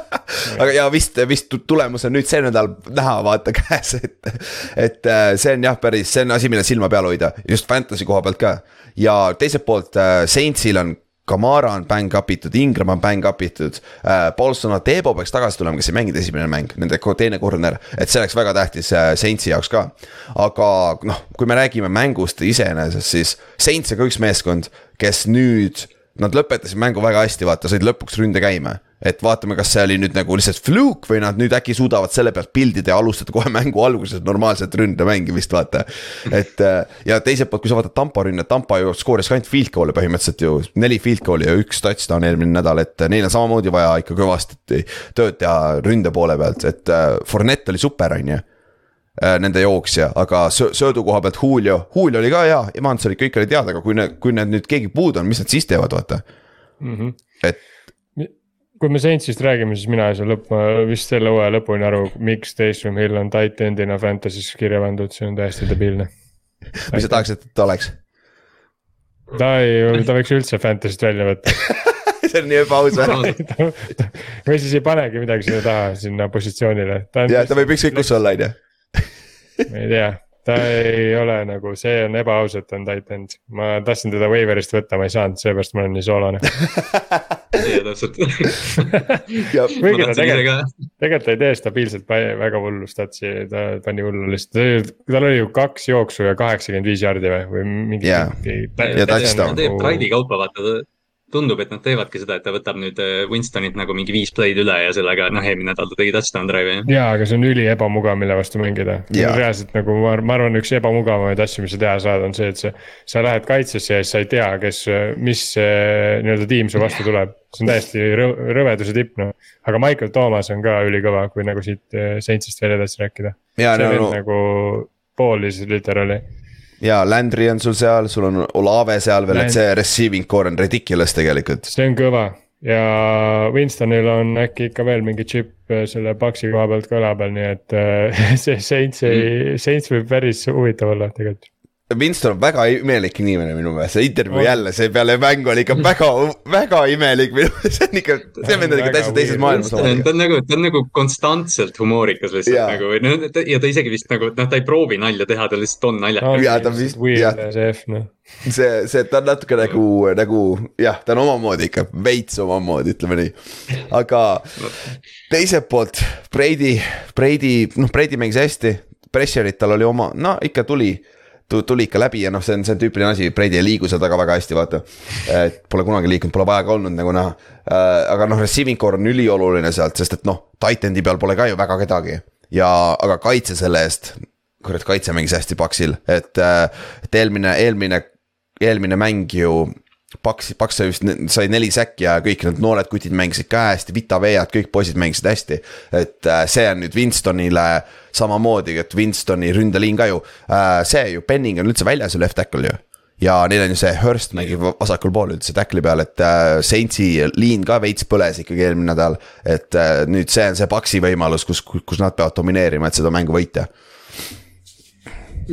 aga ja vist, vist tulemus on nüüd see nädal näha, vaata käes, et. et äh, see on jah, päris, see on asi, millel silma peal hoida, just fantasy koha pealt ka. ja teiselt poolt äh, Saintsil on Kamara on bang up itud, Ingram on bang up itud äh,. Paulson Atebo peaks tagasi tulema, kes ei mänginud esimene mäng, nende teine corner, et see oleks väga tähtis äh, Saintsi jaoks ka. aga noh, kui me räägime mängust iseenesest, siis Saints on ka üks meeskond, kes nüüd, nad lõpetasid mängu väga hästi, vaata, said lõpuks ründe käima et vaatame, kas see oli nüüd nagu lihtsalt fluke või nad nüüd äkki suudavad selle pealt pildida ja alustada kohe mängu alguses normaalset ründemängimist, vaata. et äh, ja teiselt poolt, kui sa vaatad Tampa rünnet, Tampa ju skooris ainult field goal'e põhimõtteliselt ju, neli field goal'i ja üks touchdown eelmine nädal, et neil on samamoodi vaja ikka kõvasti tööd teha ründe poole pealt, et äh, Fournette oli super, on ju äh, nende jooksja, aga söödu koha pealt Julio, Julio oli ka hea, Evans oli, kõik oli teada, aga kui need, kui need nüüd keegi puudu on, mis nad siis teevad, vaata mm. -hmm. et kui me Saintsist räägime, siis mina ei saa lõpp, vist selle hooaja lõpuni aru, miks Taysom Hill on tight end'ina Fantasy's kirja pandud, see on täiesti debiilne. mis sa tahaksid, et ta oleks? ta ei, ta võiks üldse Fantasy'st välja võtta see on nii ebaaus või? või siis ei panegi midagi sinna taha, sinna positsioonile. ja ta võib ükskõik kus olla, on ju. ma ei tea ta ei ole nagu, see on ebaaus, et ta on tight end, ma tahtsin teda waiver'ist võtta, ma ei saanud, seepärast ma olen nii soolane. jaa, täpselt. kuigi ta tegelikult, tegelikult ta ei tee stabiilselt väga hullu statsi, ta pani hullu lihtsalt, tal oli ju kaks jooksu ja kaheksakümmend viis jardi või, või mingi yeah.. ta teeb traidi kaupa, vaata tundub, et nad teevadki seda, et ta võtab nüüd äh, Winstonit nagu mingi viis play'd üle ja sellega noh, eelmine nädal ta tegi touchdown drive'i. jaa, aga see on üli ebamugav, mille vastu mängida. reaalselt nagu ma, ma arvan, üks ebamugavamaid asju, mis sa teha saad, on see, et sa, sa lähed kaitsesse ja siis sa ei tea, kes, mis nii-öelda tiim su vastu tuleb. see on täiesti rõ rõveduse tipp noh, aga Michael Thomas on ka ülikõva, kui nagu siit äh, Saintsist veel edasi rääkida. see no, vend no. nagu poolis literaali ja Landry on sul seal, sul on Olave seal veel, et see receiving core on ridiculous tegelikult. see on kõva ja Winstonil on äkki ikka veel mingi chip äh, selle Paxi koha pealt ka õla peal, nii et äh, see Saints ei mm., Saints võib päris huvitav olla tegelikult. Winston on väga imelik inimene minu meelest, see intervjuu jälle, see peale mängu oli ikka väga, väga imelik see on ikka, see on ikka täitsa teises maailmas. ta on nagu, ta on nagu konstantselt humoorikas lihtsalt ja. nagu või noh, ja ta isegi vist nagu, noh, ta ei proovi nalja teha, ta lihtsalt on naljakas. ja ta vist, jah. Noh. see, see, ta on natuke nagu, nagu jah, ta on omamoodi ikka, veits omamoodi, ütleme nii. aga teiselt poolt Brady, Brady, noh, Brady mängis hästi, pressure'it tal oli oma, no ikka tuli tuli ikka läbi ja noh, see on, see on tüüpiline asi, Brady ei liigu seal taga väga hästi, vaata. et pole kunagi liikunud, pole vaja ka olnud nagu näha äh,. aga noh, receiving core on ülioluline sealt, sest et noh, titan'i peal pole ka ju väga kedagi. ja, aga kaitse selle eest, kurat, kaitse mängis hästi paksil, et, äh, et eelmine, eelmine, eelmine mäng ju Paks, Paks sai vist, sai neli säkki ja kõik need noored kutid mängisid ka hästi, Vita Vead, kõik poisid mängisid hästi. et äh, see on nüüd Winstonile samamoodi, et Winstoni ründeliin ka ju, äh, see ju, Penning on üldse väljas ju left tackle ju. ja neil on ju see Hurst mängib vasakul pool üldse tackle'i peal, et äh, Saintsi liin ka veits põles ikkagi eelmine nädal. et nüüd see on see Paksi võimalus, kus, kus nad peavad domineerima, et seda mängu võita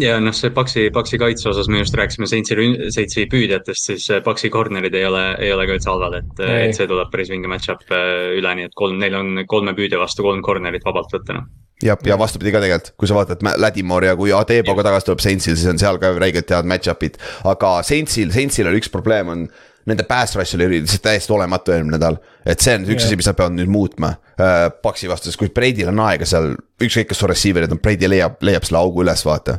ja noh, see Paksi, Paksi kaitse osas me just rääkisime Saintsi, Saintsi püüdjatest, siis Paksi corner'id ei ole, ei ole ka üldse halvad, et, et see tuleb päris vinge match-up äh, üle, nii et kolm, neil on kolme püüdja vastu kolm corner'it vabalt võtta noh jah, ja vastupidi ka tegelikult, kui sa vaatad Ladimore ja kui Adeboga tagasi tuleb Saintsil, siis on seal ka räigelt head match-up'id. aga Saintsil, Saintsil on üks probleem on nende pass rush oli lihtsalt täiesti olematu eelmine nädal. et see on üks yeah. asi, mis nad peavad nüüd muutma äh, Paxi vastu, sest kui Brady'l on aega seal, ükskõik kes su receiver'id on, Brady leiab, leiab selle augu üles, vaata.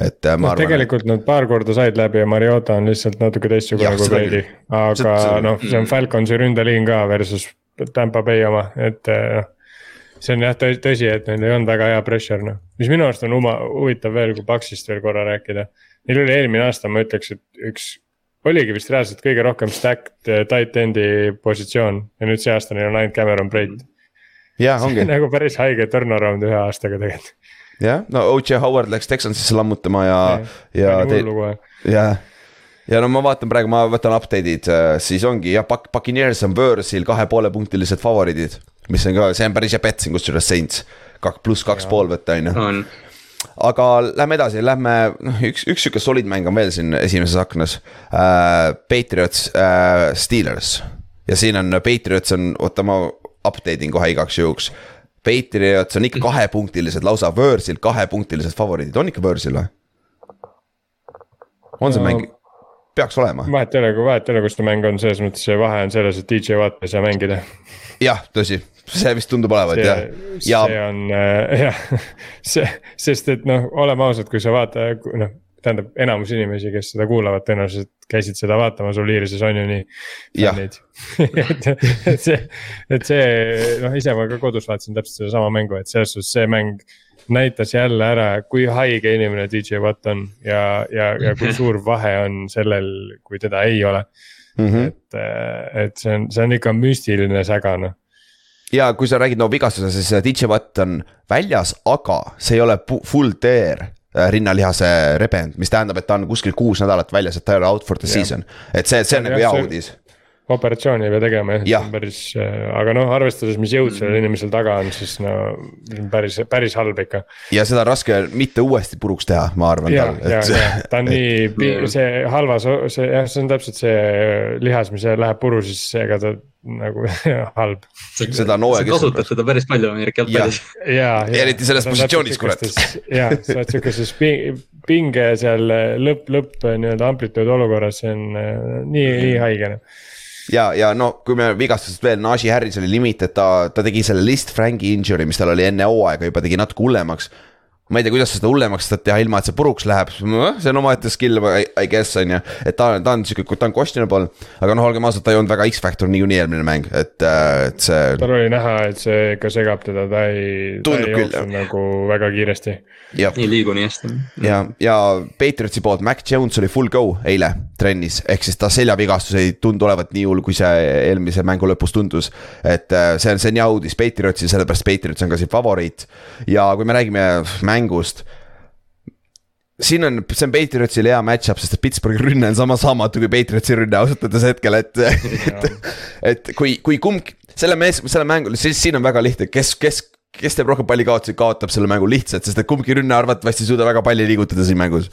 et äh, ma no, arvan. tegelikult nad paar korda said läbi ja Mariota on lihtsalt natuke teistsugune kui Brady. aga noh, see on Falconsi ründeliin ka versus Tampa Bay oma, et noh see on jah tõsi, et neil ei olnud väga hea pressure noh, mis minu arust on huma, huvitav veel, kui Paxist veel korra rääkida. Neil oli eelmine aasta, ma ütleks, et üks, oligi vist reaalselt kõige rohkem stacked eh, tight end'i positsioon ja nüüd see aasta neil on ainult Cameron Brate. jah, ongi. nagu päris haige turnaround ühe aastaga tegelikult. jah, no O.J. Howard läks Texansisse lammutama ja, ja, jah ja no ma vaatan praegu, ma võtan update'id, äh, siis ongi jah, Buccaneers on Worsil kahepoole-punktilised favoriidid mis on ka, see on päris hea bet siin kusjuures Saints, kaks pluss kaks pool võtta, on ju. aga lähme edasi, lähme, noh, üks, üks sihuke solid mäng on veel siin esimeses aknas uh,. Patriots uh,, Steelers ja siin on Patriots on, oota ma update in kohe igaks juhuks. Patriots on ikka kahepunktilised, lausa Võõrsil kahepunktilised favoriidid, on ikka Võõrsil või? on see no, mäng? peaks olema. vahet ei ole, kui vahet ei ole, kus ta mäng on, selles mõttes see vahe on selles, et DJ Watt ei saa mängida. jah, tõsi, see vist tundub olevat jah. Ja... see on äh, jah, see, sest et noh, oleme ausad, kui sa vaata, noh tähendab, enamus inimesi, kes seda kuulavad, tõenäoliselt käisid seda vaatamas Oliirises on ju nii. et, et see, et see noh, ise ma ka kodus vaatasin täpselt sedasama mängu, et selles suhtes see mäng näitas jälle ära, kui haige inimene DJ Watt on ja, ja, ja kui suur vahe on sellel, kui teda ei ole mm. -hmm. et, et see on, see on ikka müstiline säga noh ja kui sa räägid no vigastuse, siis DJ Watt on väljas, aga see ei ole full tear äh, rinnalihase rebend, mis tähendab, et ta on kuskil kuus nädalat väljas, et ta ei ole out for the ja. season. et see, see on nagu hea uudis operatsiooni ei pea tegema jah, see on päris, äh, aga noh, arvestades, mis jõud sellel mm. inimesel taga on, siis no päris, päris halb ikka. ja seda on raske mitte uuesti puruks teha, ma arvan. ja, ja, ja ta on nii, see halvas, see jah, see on täpselt see lihas, mis läheb puru, siis ega ta nagu halb. seda on hooaja keskel. kasutad seda päris palju Ameerika jalgpallis. ja, ja. eriti selles positsioonis, kurat. ja, sa oled sihukeses pinge seal lõpp, lõpp nii-öelda amplituud olukorras, see on äh, nii, nii haige noh ja, ja no kui me vigastusest veel, Najee Harris oli limited, ta, ta tegi selle list Franki injury, mis tal oli enne hooaega juba tegi natuke hullemaks ma ei tea, kuidas seda hullemaks saad teha, ilma et see puruks läheb, see on omaette skill, I guess on ju. et ta, ta on sihuke, ta on questionable, aga noh, olgem ausad, ta ei olnud väga X-Factor niikuinii eelmine mäng, et, äh, et see. tal oli näha, et see ikka segab teda, ta ei, ta ei jooksnud nagu väga kiiresti. ei liigu nii hästi. ja, ja Patriotsi poolt Mac Jones oli full go eile trennis, ehk siis ta seljavigastus ei tundu olevat nii hull, kui see eelmise mängu lõpus tundus. et äh, see on, see on hea uudis Patriotsi, sellepärast Patriots on ka siin favoriit ja kui me räägime mängust. Siin on, see on Patriotsil hea match-up, sest et Pittsburghi rünne on sama saamatu kui Patriotsi rünne ausalt öeldes hetkel, et et, et kui, kui kumb, selle mees, selle mängu, siis siin on väga lihtne, kes, kes, kes teeb rohkem pallikaotusi, kaotab selle mängu lihtsalt, sest et kumbki rünne arvatavasti ei suuda väga palli liigutada siin mängus.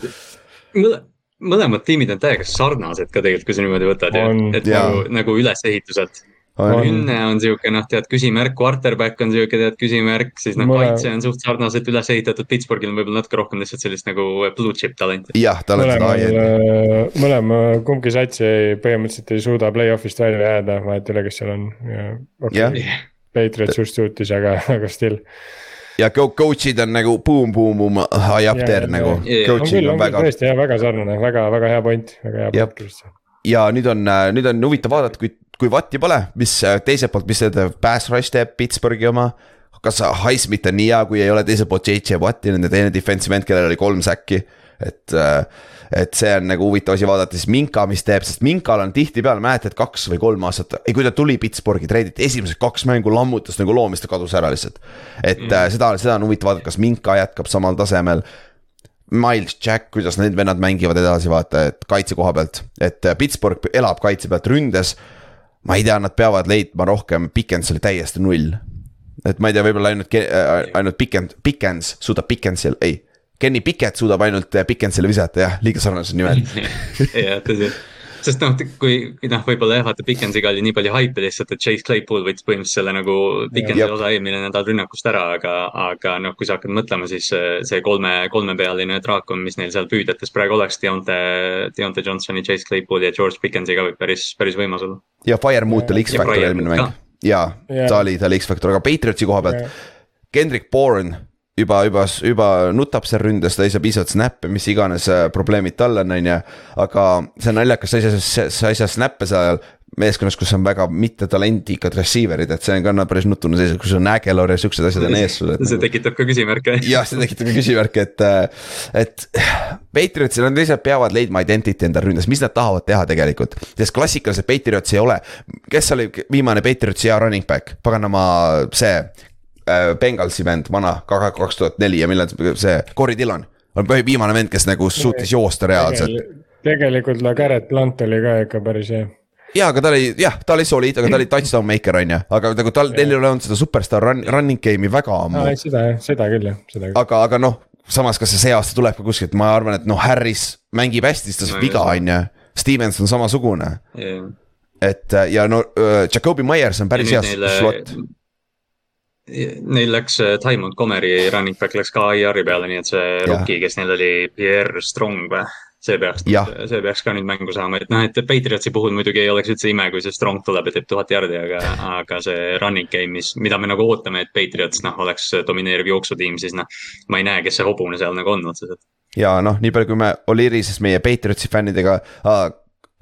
Mõlemad tiimid on täiega sarnased ka tegelikult, kui sa niimoodi võtad et nagu, nagu ülesehituselt rünne on sihuke noh, tead küsimärk, quarterback on sihuke tead küsimärk, siis noh Mõle..., kaitse on suht sarnaselt üles ehitatud, Pittsburghil on võib-olla natuke rohkem lihtsalt sellist nagu blue chip talenti. jah, tal on seda high-end. mõlema, kumbki sats ei, põhimõtteliselt ei suuda play-off'ist välja jääda, vahet ei ole, kes seal on ja okay.. Patriots just suutis, aga, aga still. Ja coach'id on nagu boom, boom, boom, high up there nagu. on küll, on küll tõesti jah, väga sarnane, väga, väga hea point, väga hea point, ja nüüd on, nüüd on huvitav vaadata, kui kui Vatti pole, mis äh, teiselt poolt, mis see pass rush teeb Pittsburghi oma. kas Highsmith on nii hea, kui ei ole teiselt poolt JJ Watti, nende teine defensive end, kellel oli kolm säkki, et äh, et see on nagu huvitav asi vaadata, siis Minka, mis teeb, sest Minkal on tihtipeale, mäletad, kaks või kolm aastat, ei kui ta tuli Pittsburghi, treiditi esimesed kaks mängu lammutas nagu loomist ja kadus ära lihtsalt. et mm. seda, seda on huvitav vaadata, kas Minka jätkab samal tasemel. Miles Jack, kuidas need vennad mängivad edasi, vaata, et kaitse koha pealt, et Pittsburgh elab kaitse pealt ründes ma ei tea, nad peavad leidma rohkem, Pikens oli täiesti null. et ma ei tea, võib-olla ainult, äh, ainult Pikens, Pikens suudab Pikensil, ei. Kenny Piket suudab ainult äh, Pikensile visata jah, liiga sarnased nimed jah, tõsi. sest noh, kui noh, võib-olla jah, vaata Pickensiga oli nii palju haipi lihtsalt, et Chase Claypool võttis põhimõtteliselt selle nagu Pickensi osa eelmine nädal rünnakust ära, aga, aga noh, kui sa hakkad mõtlema, siis see kolme, kolmepealine draakon, mis neil seal püüdetes praegu oleks, Deontay, Deontay Johnsoni, Chase Claypooli ja George Pickensiga võib päris, päris võimas olla. Ja Firemoot oli X-Factor eelmine mäng. ja, ja ta oli, ta oli X-Factor, aga Patriotsi koha pealt, Kendrick Bourne juba, juba, juba nutab seal ründes, ta ei saa piisavalt snappe, mis iganes äh, probleemid tal on, on ju. aga see on naljakas, sa ei saa, sa ei saa snappe seal meeskonnas, kus on väga mittetalendikad receiver'id, et see on ka päris nutune seis, kus on Ägelor ja siuksed asjad on ees sul. see nagu... tekitab ka küsimärke. jah, see tekitab ka küsimärke, et, äh, et Patriotsil on lihtsalt peavad leidma identity enda ründes, mis nad tahavad teha tegelikult. sest klassikaliselt Patriots ei ole, kes oli viimane Patriotsi hea running back, paganama see äh, Bengalsi vend, vana, kaks tuhat neli ja millal see, Cory Dillon. on viimane vend, kes nagu suutis joosta reaalselt. tegelikult La Garrett Blunt oli ka ikka päris hea ja, aga ta oli jah, ta oli solid, aga ta oli touchdown maker on ju, aga nagu tal, neil ei ole olnud seda superstaar run, running game'i väga ammu. seda jah, seda küll jah, seda küll. aga, aga noh, samas, kas see see aasta tuleb ka kuskilt, ma arvan, et noh, Harris mängib hästi, siis ta saab no, viga, on ju. Stevens on samasugune yeah.. et ja no uh, Jakobi Myers on päris hea slot Neil läks äh, Ty Montgomery running back läks ka IR-i peale, nii et see rookie, kes neil oli, Pierre Strong või? See peaks, see peaks ka nüüd mängu saama, et noh, et Patriotsi puhul muidugi ei oleks üldse ime, kui see Strong tuleb ja teeb tuhat jardi, aga, aga see running game, mis, mida me nagu ootame, et Patriots noh, oleks domineeriv jooksutiim, siis noh. ma ei näe, kes see hobune seal nagu on otseselt. ja noh, nii palju, kui me Oliirises meie Patriotsi fännidega äh,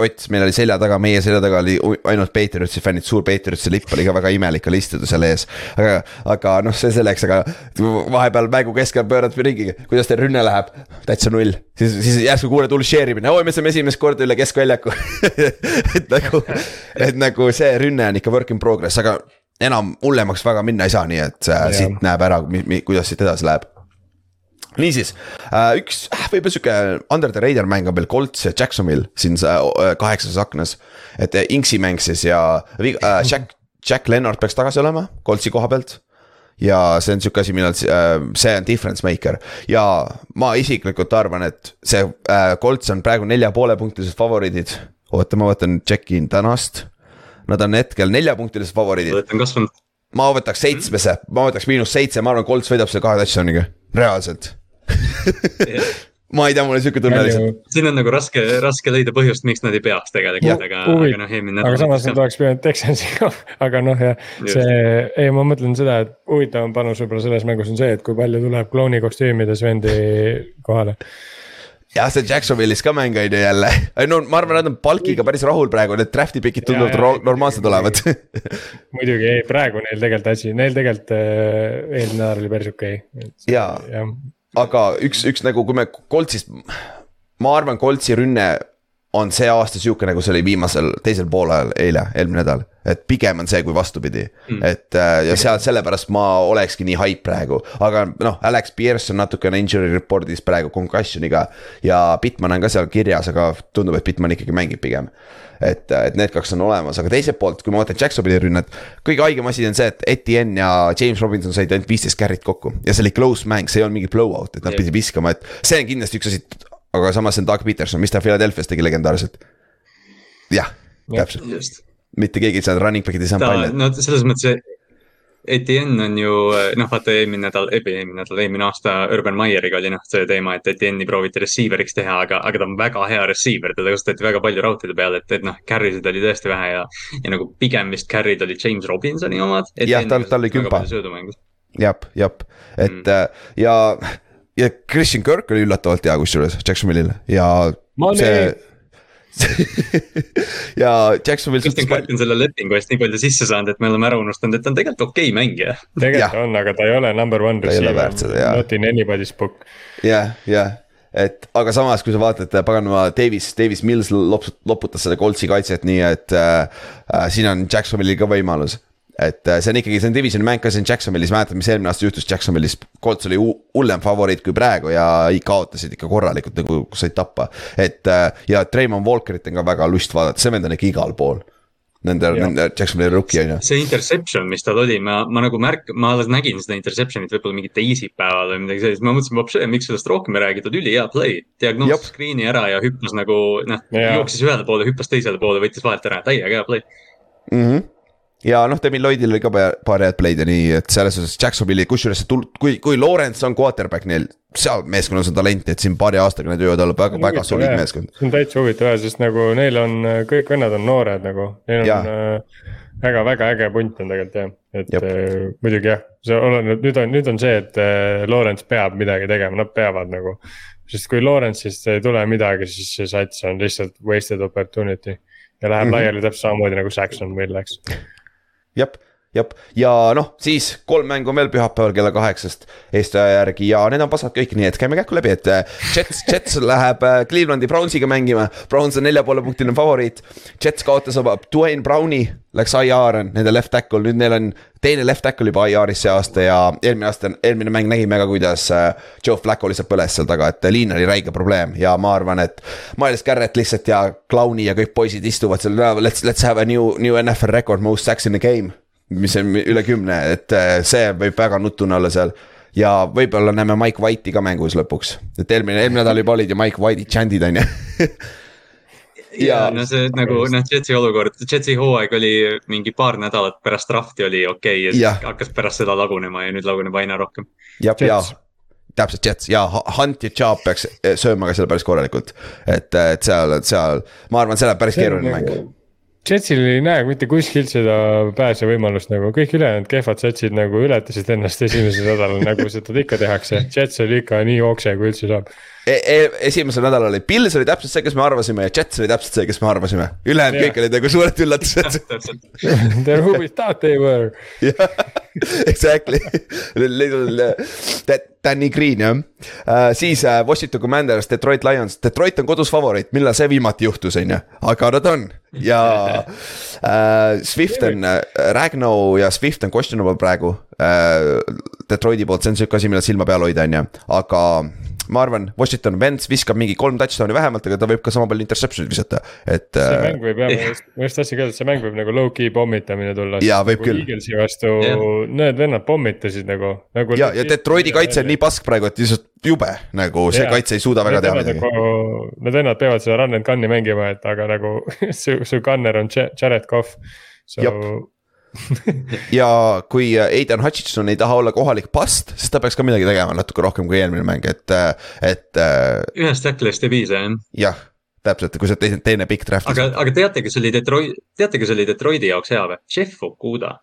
Ott, meil oli selja taga, meie selja taga oli ainult Patriotsi fännid, suur Patriotsi lipp oli ka väga imelik oli istuda seal ees. aga, aga noh, see selleks, aga vahepeal mängu keskel pöörad ringi, kuidas teil rünne läheb, täitsa null. siis, siis järsku kuuled hull share imine, oi, me saame esimest korda üle keskväljaku. Et nagu, et nagu see rünne on ikka work in progress, aga enam hullemaks väga minna ei saa, nii et äh, siit näeb ära, kuidas siit edasi läheb niisiis, äh, üks äh, võib-olla sihuke under the radar mäng on veel Colts ja Jacksonville siin äh, kaheksases aknas. et Inksi mäng siis ja Jack, Jack Lennart peaks tagasi olema Coltsi koha pealt ja see on sihuke asi, millal see on difference maker ja ma isiklikult arvan, et see Colts on praegu nelja poole punktilised favoriidid. oota, ma vaatan, check in tänast. Nad on hetkel neljapunktilised favoriidid. olete kasvanud. ma võtaks seitsmese, ma võtaks miinus seitse, ma arvan, Colts võidab selle kahe touchdown'iga, reaalselt ma ei tea, mul on sihuke tunne lihtsalt. siin on nagu raske, raske leida põhjust, miks nad ei peaks tegelikult, aga, aga noh, eelmine nädal. aga samas nad oleks pidanud Texansiga, aga noh, jah, see, ei, ma mõtlen seda, et huvitavam panus võib-olla selles mängus on see, et kui palju tuleb klouni kostüümides vendi kohale. Jah, see Jacksonville'is ka mäng on ju jälle, no ma arvan, nad on palkiga päris rahul praegu, need draft'i pikid tunduvad normaalsed olevat. Muidugi, ei praegu neil tegelikult asi, neil tegelikult äh, eelmine nädal oli päris okei. Okay.. ja, ja aga üks, üks nagu, kui me Coltsist, ma arvan, Coltsi rünne on see aasta sihuke, nagu see oli viimasel, teisel poolajal eile, eelmine nädal. Et pigem on see kui vastupidi mm., et äh, ja seal sellepärast ma olekski nii hype praegu, aga noh, Alex Pierce on natukene injury report'is praegu concussion'iga. ja Bitman on ka seal kirjas, aga tundub, et Bitman ikkagi mängib pigem et, et need kaks on olemas, aga teiselt poolt, kui ma vaatan Jacksonville'i rünnet. kõige haigem asi on see, et Etienne ja James Robinson said ainult viisteist carry't kokku ja see oli close mäng, see ei olnud mingi blowout, et nad pidid viskama, et see on kindlasti üks asi. aga samas see on Doug Peterson, mis ta Philadelphia's tegi legendaarselt. jah, täpselt, mitte keegi ei saanud running back'id ei saanud palju. no selles mõttes Etienne on ju noh, vaata eelmine nädal, eelmine nädal, eelmine aasta Urban Meyeriga oli noh, see teema, et Etienne'i prooviti receiver'iks teha, aga, aga ta on väga hea receiver, teda kasutati väga palju rautide peal, et, et noh, carry sid oli tõesti vähe ja. ja nagu pigem vist carry'd olid James Robinsoni omad. jah, tal, tal oli kümpa. jah, jah, et mm. Ja, ja Christian Kirk oli üllatavalt hea kusjuures Jacksonville'il ja. see ja Jacksonville. Kristjan Kirk on selle lepingu eest nii palju sisse saanud, et me oleme ära unustanud, et ta on tegelikult okei okay mängija. tegelikult on, aga ta ei ole number one receiver, not in anybody's book. jah, jah et aga samas, kui sa vaatad, paganama Davis, Davis Mills loputas selle Coltsi kaitset nii, et äh, äh, siin on Jacksonville'il ka võimalus et äh, see on ikkagi, see on divisioni mäng ka siin Jacksonvilis, mäletad, mis eelmine aasta juhtus Jacksonvilis, Colts oli hullem favoriit kui praegu ja kaotasid ikka korralikult nagu said tappa. et äh, ja Treimon Walkerit on ka väga lust vaadata, see vend on ikka igal pool. Nende, nende Jacksonville'i rookie on ju. see interception, mis tal oli, ma, ma nagu märk-, ma alles nägin seda interception'it võib-olla mingi teisipäeval või midagi sellist, ma mõtlesin, miks sellest rohkem ei räägitud, ülihea play. diagnoosis screen'i ära ja hüppas nagu noh, jooksis ühele poole, hüppas teisele poole, võttis vahelt ära, täiega hea play mm. -hmm ja noh, Demi Lloydil oli ka paar head play'd ja nii, et selles suhtes Jacksonville'i, kusjuures see tul-, kui, kui Lawrence on quarterback neil. seal meeskonnas on talenti, et siin paari aastaga nad võivad olla väga, väga soliid meeskond. see on täitsa huvitav jah, sest nagu neil on, kõik vennad on noored nagu, neil on äh, väga, väga äge punt on tegelikult jah, et äh, muidugi jah, see oleneb, nüüd on, nüüd on see, et äh, Lawrence peab midagi tegema, nad peavad nagu. sest kui Lawrence'ist ei tule midagi, siis see sats on lihtsalt wasted opportunity ja läheb mm -hmm. laiali täpselt samamoodi nagu Saxon meil läks jep, jep ja noh, siis kolm mängu on veel pühapäeval kella kaheksast Eesti aja järgi ja need on pasad kõik, nii et käime kähku läbi, et äh, Jets, Jets läheb äh, Clevelandi Brownsiga mängima. Browns on nelja poole punktiline favoriit. Jets kaotas oma Dwayne Browni, läks IR on nende left tackle, nüüd neil on teine left tackle juba IR-is see aasta ja eelmine aasta, eelmine mäng nägime ka, kuidas äh, Joe Flacco lihtsalt põles seal taga, et liin oli räige probleem ja ma arvan, et. Miles Garrett lihtsalt ja Clowni ja kõik poisid istuvad seal, let's, let's have a new, new NFL record most sacks in the game mis on üle kümne, et äh, see võib väga nutune olla seal. ja võib-olla näeme Mike White'i ka mängus lõpuks, et eelmine, eelmine nädal juba olid ju Mike White'i chant'id on ju ja no see nagu noh, Jetsi olukord, Jetsi hooaeg oli mingi paar nädalat pärast draft'i oli okei okay, ja siis ja. hakkas pärast seda lagunema ja nüüd laguneb aina rohkem. jah, ja täpselt Jets ja Hunt ja Chubb peaks sööma ka seal päris korralikult. et, et seal, seal, ma arvan, see läheb päris keeruline mäng nagu Jetsil ei näe mitte kuskilt seda pääsevõimalust nagu kõik ülejäänud kehvad satsid nagu ületasid ennast esimesel nädalal, nagu seda ikka tehakse. Jets oli ikka nii okse, kui üldse saab e. E esimesel nädalal oli, Pils oli täpselt see, kes me arvasime ja Jets oli täpselt see, kes me arvasime. ülejäänud yeah. kõik olid nagu suured üllatused They were who we thought they were. jah, exactly. Danny Green jah uh,, siis uh, Washington Commanders, Detroit Lions, Detroit on kodus favoriit, millal see viimati juhtus, on ju, aga nad on ja uh, Swift on uh,, Ragno ja Swift on questionable praegu uh,. Detroiti poolt, see on sihuke asi, millel silma peal hoida, on ju, aga ma arvan, Washington Wentz viskab mingi kolm touchdown'i vähemalt, aga ta võib ka sama palju interception'it visata, et. see äh, mäng võib jah, ma just tahtsin öelda, et see mäng võib nagu low-key pommitamine tulla. jaa, võib küll. Eaglesi vastu yeah. need vennad pommitasid nagu, nagu. ja, ja Detroiti kaitse on nii pask praegu, et lihtsalt jube nagu see yeah. kaitse ei suuda väga teha midagi. Nagu, need vennad peavad seda run and gun'i mängima, et aga nagu su, su gunner on Jared Cough. So Jop ja kui Aidan Hutchinson ei taha olla kohalik past, siis ta peaks ka midagi tegema natuke rohkem kui eelmine mäng, et, et. Äh, ühest tacklist ei piisa jah. jah, täpselt, kui sa teine, teine pikk draft. aga, aga teate, kes oli Detroit, teate, kes oli Detroiti jaoks hea või? Jeff Okuda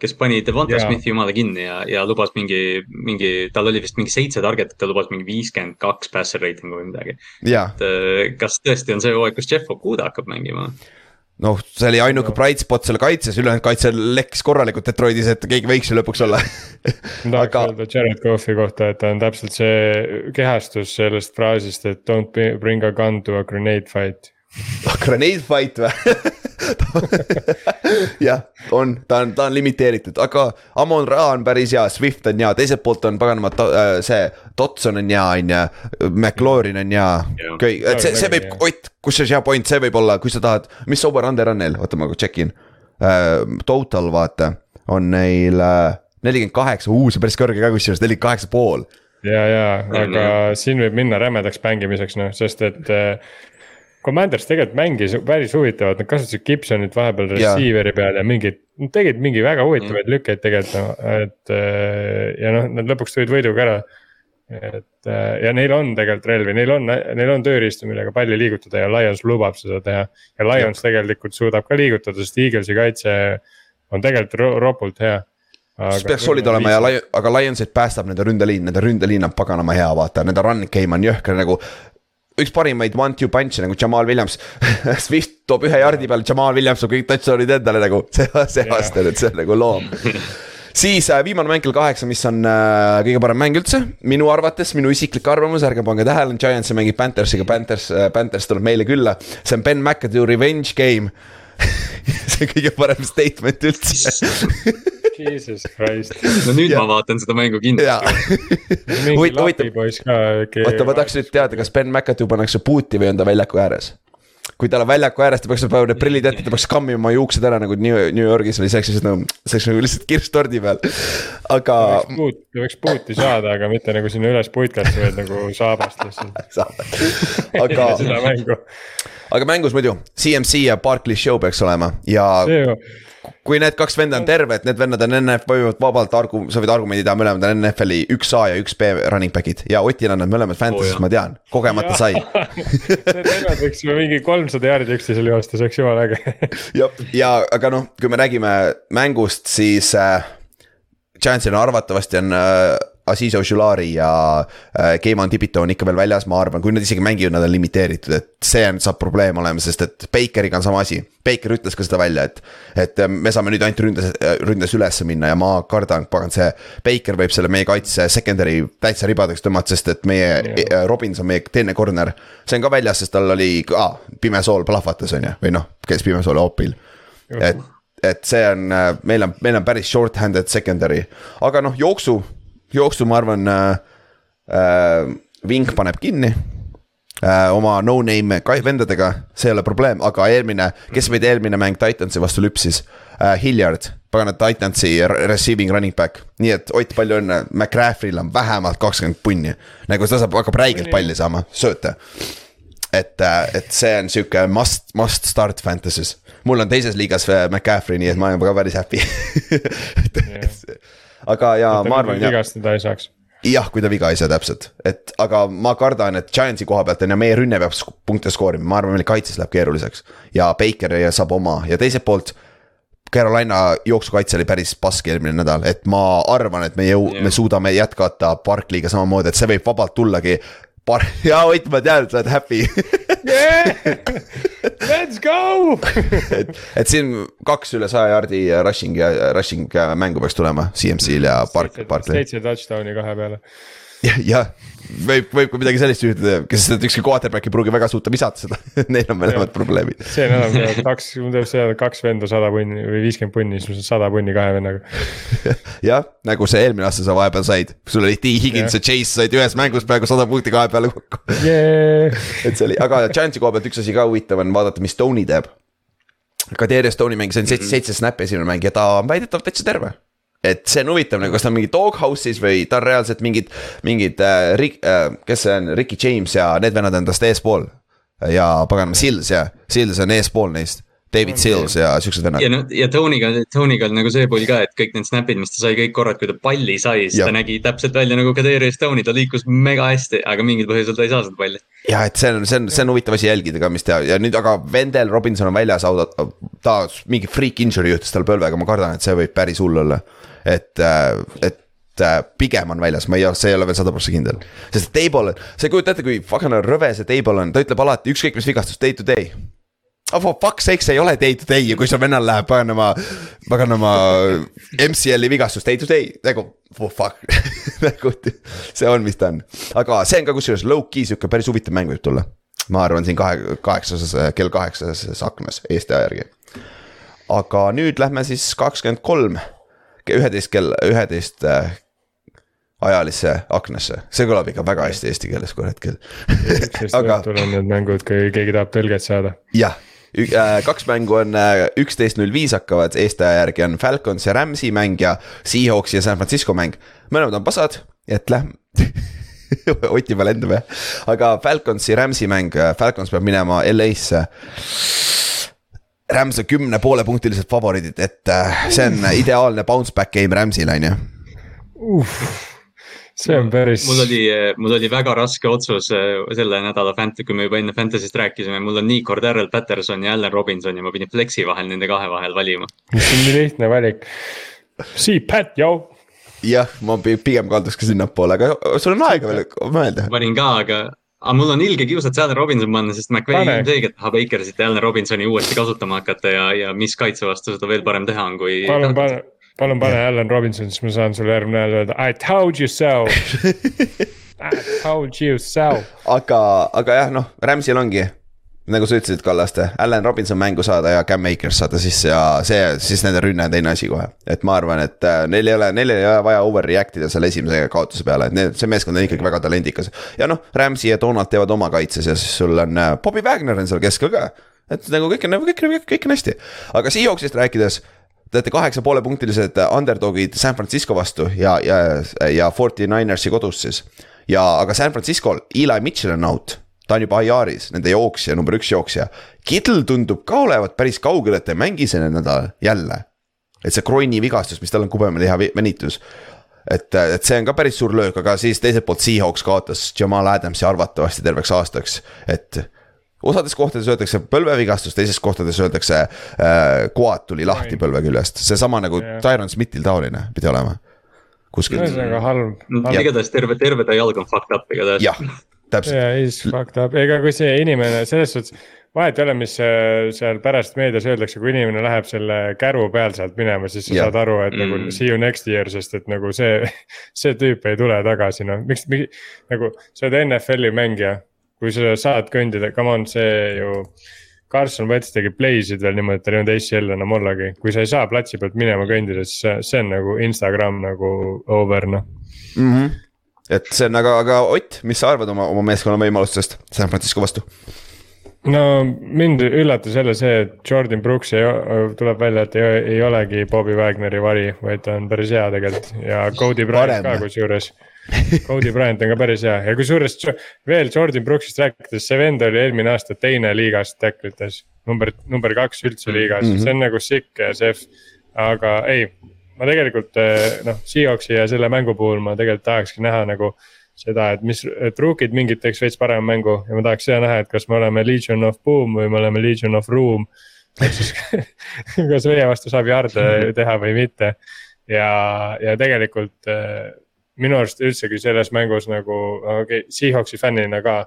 kes pani Devonta Smithi jumala kinni ja, ja lubas mingi, mingi, tal oli vist mingi seitse target'it, ta lubas mingi viiskümmend kaks passer rating'u või midagi. et äh, kas tõesti on see hooaeg, kus Jeff Okuda hakkab mängima? Noh, see oli ainuke bright spot seal kaitses, ülejäänud kaitse lekkis korralikult Detroitis, et keegi võiks ju lõpuks olla. Ma tahaks aga... öelda Jared Cough'i kohta, et ta on täpselt see kehastus sellest fraasist, et don't bring a gun to a grenade fight Grenade fight või? Jah, on, ta on, ta on limiteeritud, aga Amon Ra on päris hea, Swift on hea, teiselt poolt on paganama äh, see, Dotson on hea, on ju, McLaurin on hea. kõik, et see, see võib, Ott, kusjuures hea point, see võib olla, kui sa tahad, mis over-under on neil, oota ma check in. Uh,. Total vaata, on neil äh, nelikümmend kaheksa, see on päris kõrge ka kusjuures, nelikümmend kaheksa pool. Ja, ja, aga siin võib minna rämedaks mängimiseks noh, sest et Commanders tegelikult mängis päris huvitavalt, nad kasutasid Gibsonit vahepeal receiver'i peal ja mingeid, tegid mingi väga huvitavaid mm. lükkeid tegelikult no, et äh, ja noh, nad lõpuks tulid võiduga ära. et äh, ja neil on tegelikult relvi, neil on, neil on tööriistu, millega palli liigutada ja Lions lubab seda teha. ja Lions ja. tegelikult suudab ka liigutada, sest Eaglesi kaitse on tegelikult ro ropult hea aga. peaks solid olema ja, aga Lionsit päästab nende ründeliin, nende ründeliin on paganama hea, vaata, nende run game on jõhker nagu üks parimaid one-two punch'e nagu Jamal Williams Swift toob ühe jardi peale, Jamal Williams toob kõik touchdown'id endale nagu. See, see aasta nüüd, see on nagu loom. Siis äh, viimane mäng kell kaheksa, mis on äh, kõige parem mäng üldse, minu arvates, minu isiklik arvamus, ärge pange tähele, Giants mängib Panthersiga, Panthers äh,, Panthers tuleb meile külla. see on Ben McAdoo revenge game. See on kõige parem statement üldse Jesus Christ. no nüüd ja. ma vaatan seda mängu kindlasti. huvitav, huvitav. oota, ma tahaks nüüd teada, kas Ben McAdoo pannakse boot'i või on ta väljaku ääres? kui tal on väljaku ääres, ta peaks panema need prillid ette, ta peaks kammima oma juuksed ära nagu New, New Yorgis või see oleks lihtsalt nagu, see oleks nagu lihtsalt kirss tordi peal, aga. ta võiks puuti saada, aga mitte nagu sinna üles puitleda, vaid nagu saabast lihtsalt aga seda mängu. aga mängus muidu, CMC ja Barclay Show peaks olema ja kui need kaks venda on terved, need vennad on NF, võivad vabalt argu-, sa võid argumendida, mõlemad on NFL-i üks A ja üks B running back'id. Ja Otil on nad mõlemad Fantasy's oh,, ma tean, kogemata sai. Need vennad võiks ju mingi kolmsada jaardi üksteisele joosta, see oleks jumala äge. Jah, ja aga noh, kui me räägime mängust, siis äh,. Giantsil on arvatavasti on äh, Aziz Ožulari ja äh, Keiman Tibito on ikka veel väljas, ma arvan, kui nad isegi mängivad, nad on limiteeritud, et see on, saab probleem olema, sest et Bakeriga on sama asi. Baker ütles ka seda välja, et, et äh, me saame nüüd ainult ründes, äh, ründes üles minna ja ma kardan, pagan, see. Baker võib selle meie kaitse secondary täitsa ribadeks tõmmata, sest et meie yeah. Robbins on meie teine corner. see on ka väljas, sest tal oli ka ah, pime sool plahvatas, on ju, või noh, käis pime sool hoopil. et, et see on, meil on, meil on päris short-handed secondary, aga noh, jooksu jooksu, ma arvan äh,, äh, Vink paneb kinni äh, oma no-name vendadega, see ei ole probleem, aga eelmine, kes meid eelmine mäng Titansi vastu lüpsis äh,, Hilliard, pagana Titansi receiving running back. nii et Ott, palju õnne, McCaffrey'l on vähemalt kakskümmend punni. nagu ta saab, hakkab räigelt palli saama, sööte. et, äh, et see on sihuke must, must start fantasy's. mul on teises liigas äh, McCaffrey, nii et ma olen ka päris happy yeah aga ja ma arvan. vigastada ei saaks jah, kui ta viga ei saa täpselt, et aga ma kardan, et Giantsi koha pealt on ju meie rünne peab punkte skoorima, ma arvan, meil kaitses läheb keeruliseks. ja Baker saab oma ja teiselt poolt. Carolina jooksukaitse oli päris pask eelmine nädal, et ma arvan, et me jõu- yeah., me suudame jätkata Barclay'ga samamoodi, et see võib vabalt tullagi. Bar-, jaa Ott, ma tean, et sa oled happy yeah! Let's go et, et siin kaks üle saja jaardi rushing ja rushing mängu peaks tulema CMC-l ja Park, Parkli. seitse touchdown'i kahe peale jah, võib, võib ka midagi sellist juhtuda, kes ükski quarterback ei pruugi väga suuta visata seda. Neil on mõlemad probleemid. see mul jääb kaks, mul teeb see kaks venda sada punni või viiskümmend punni, siis mul saab sada punni kahe vennaga. jah, nagu see eelmine aasta sa vahepeal said, sul oli T. Higgins ja Chase said ühes mängus peaaegu sada punkti kahe peale kokku. Yeah.. et see oli, aga Giantsi koha pealt üks asi ka huvitav on vaadata, mis Tony teeb. Kaderia Stone'i mängis ainult seitse, seitse snappi esimene mäng ja ta on väidetavalt täitsa terve et see on huvitav nagu, kas ta on mingi doghouse'is või ta on reaalselt mingid, mingid äh, Rick äh,, kes see on, Ricky James ja need vennad on tast eespool. ja paganama, Sills ja, Sills on eespool neist. David Sills ja siuksed vennad. ja noh, ja Tony'ga, Tony'ga on nagu see pull ka, et kõik need snap'id, mis ta sai kõik korrad, kui ta palli sai, siis ja. ta nägi täpselt välja nagu Kadri Stone, ta liikus mega hästi, aga mingil põhjusel ta ei saa seda palli. ja et see on, see on, see on huvitav asi jälgida ka, mis teha ja nüüd, aga Wendel Robinson on väljas, ta mingi freak injury juhtus tal põlvega, ma kardan, et see võib päris hull olla et, äh, et äh, pigem on väljas, ma ei, see ei ole veel sada prossa kindel. sest Table, sa ei kujuta ette, kui fucking rõve see Table on, ta ütleb alati ükskõik mis vigastus, day to day. Oh for fuck's sake, see ei ole day to day ja kui sul vennal läheb paganama, paganama MCL-i vigastus day to day, nagu oh fuck nagu see on, mis ta on. aga see on ka kusjuures low-key sihuke päris huvitav mäng võib tulla. ma arvan siin kahe, kaheksases, kell kaheksases aknas Eesti aja järgi. aga nüüd lähme siis kakskümmend kolm üheteist kell, üheteist äh, ajalisse aknasse, see kõlab ikka väga hästi eesti keeles kohe hetkel aga. on need mängud, kui keegi tahab tõlget saada. jah, äh, kaks mängu on äh, üksteist null viis hakkavad, Eesti aja järgi on Falcons ja Rams'i mäng ja Seahawks ja San Francisco mäng. mõlemad on pasad, et lähme Oti peal lendab jah, aga Falconsi, Rams'i mäng, Falcons peab minema LA-sse Rams on kümne poolepunktilised favoriidid, et äh, see on ideaalne bounce back game Rams'ile on ju. see on päris. mul oli, mul oli väga raske otsus äh, selle nädala fant-, kui me juba enne Fantasy'st rääkisime, mul on nii Cordero Patterson ja Allan Robinson ja ma pidin flex'i vahel nende kahe vahel valima. mis on nii lihtne valik. See Pat, joo jah, ma pigem kalduks ka sinnapoole, aga sul on aega veel mõelda. panin ka, aga aga mul on ilge kiusata Allan Robinson panna, sest McVay ilmselgelt tahab Bakersit ja Allan Robinsoni uuesti kasutama hakata ja, ja mis kaitse vastu seda veel parem teha on, kui. palun pane, palun pane Allan Robinson, siis ma saan sulle järgmine nädal öelda I told you so I told you so. aga, aga jah, noh, Rams'il ongi nagu sa ütlesid, Kallaste, Allan Robinson mängu saada ja Cam Akers saada sisse ja see, siis nende rünne on teine asi kohe. et ma arvan, et äh, neil ei ole, neil ei ole vaja overreact ida selle esimese kaotuse peale, et need, see meeskond on ikkagi väga talendikas. ja noh, Rams'i ja Donald teevad oma kaitses ja siis sul on äh, Bobby Wagner on seal keskel ka. et nagu kõik on, kõik, kõik, kõik on hästi, aga Seahawksist rääkides Te olete kaheksa poole punktilised underdog'id San Francisco vastu ja, ja, ja Forty Ninersi kodus siis. ja, aga San Francisco'l Eli Mitchell on out ta on juba IR-is, nende jooksja, number üks jooksja. Kittel tundub ka olevat päris kaugel, et ta ei mängi see nädal jälle. et see krooni vigastus, mis tal on kubemeliha venitus. et, et see on ka päris suur löök, aga siis teiselt poolt Seahawks kaotas Jamal Adamsi arvatavasti terveks aastaks, et osades kohtades öeldakse põlvevigastus, teises kohtades öeldakse äh, koad tuli lahti põlve küljest, seesama nagu yeah. Tyron Smithil taoline pidi olema. kuskil. ühesõnaga halb, halb.. igatahes terve, terve ta jalg on fucked up igatahes. jah, täpselt. jaa, is fucked up, ega kui see inimene selles suhtes, vahet ei ole, mis äh, seal pärast meedias öeldakse, kui inimene läheb selle käru peal sealt minema, siis sa ja. saad aru, et nagu mm. see you next year, sest et nagu see, see tüüp ei tule tagasi, noh, miks, nagu sa oled NFL-i mängija. kui sa saad kõndida, come on, see ju. Carson Wentz tegi play'sid veel niimoodi, et tal ei olnud ACL enam ollagi, kui sa ei saa platsi pealt minema kõndida, siis see on nagu Instagram nagu over noh mm -hmm et see on, aga, aga Ott, mis sa arvad oma, oma meeskonna võimalustest San Francisco vastu? no mind üllatas jälle see, et Jordan Brooks ei, tuleb välja, et ei, ei olegi Bobby Wagneri vari, vaid ta on päris hea tegelikult ja Cody Bryant ka kusjuures. Cody Bryant on ka päris hea ja kusjuures veel Jordan Brooksist rääkides, see vend oli eelmine aasta teine liigas tacklites. number, number kaks üldse liigas mm, -hmm. see on nagu sick see, aga ei ma tegelikult eh, noh, Seahawksi ja selle mängu puhul ma tegelikult tahakski näha nagu seda, et mis, et rookid mingid teeks veits parema mängu ja ma tahaks seda näha, et kas me oleme Legion of Boom või me oleme Legion of Room. ehk siis kas meie vastu saab jarde teha või mitte ja, ja tegelikult eh, minu arust üldsegi selles mängus nagu, okei okay,, Seahawksi fännina ka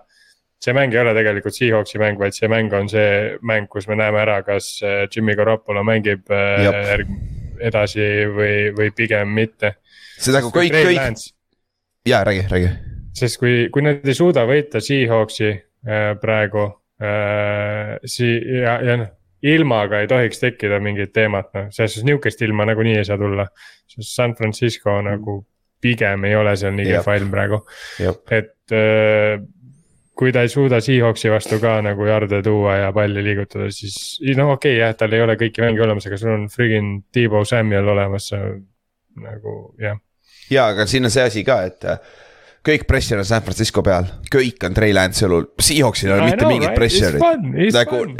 see mäng ei ole tegelikult Seahawksi mäng, vaid see mäng on see mäng, kus me näeme ära, kas eh, Jimmy Garoppolo mängib järgmine edasi või, või pigem mitte. see nagu kõik, kõik, jaa, räägi, räägi. sest kui, kui nad ei suuda võita Seahawksi äh, praegu äh,, sii- ja, ja noh ilmaga ei tohiks tekkida mingit teemat, noh, selles suhtes nihukest ilma nagunii ei saa tulla. sest San Francisco nagu pigem ei ole seal nii kehva ilm praegu. et äh, kui ta ei suuda Seahawksi vastu ka nagu jarde tuua ja palli liigutada, siis no okei okay, jah, tal ei ole kõiki mänge olemas, aga sul on friggin T-Bow Samuel olemas, nagu jah. ja, aga siin on see asi ka, et äh, kõik pressure on San Francisco peal, kõik on Trey Lance'i õlul, Seahawksil ei ole mitte know, mingit right? pressure'it. nagu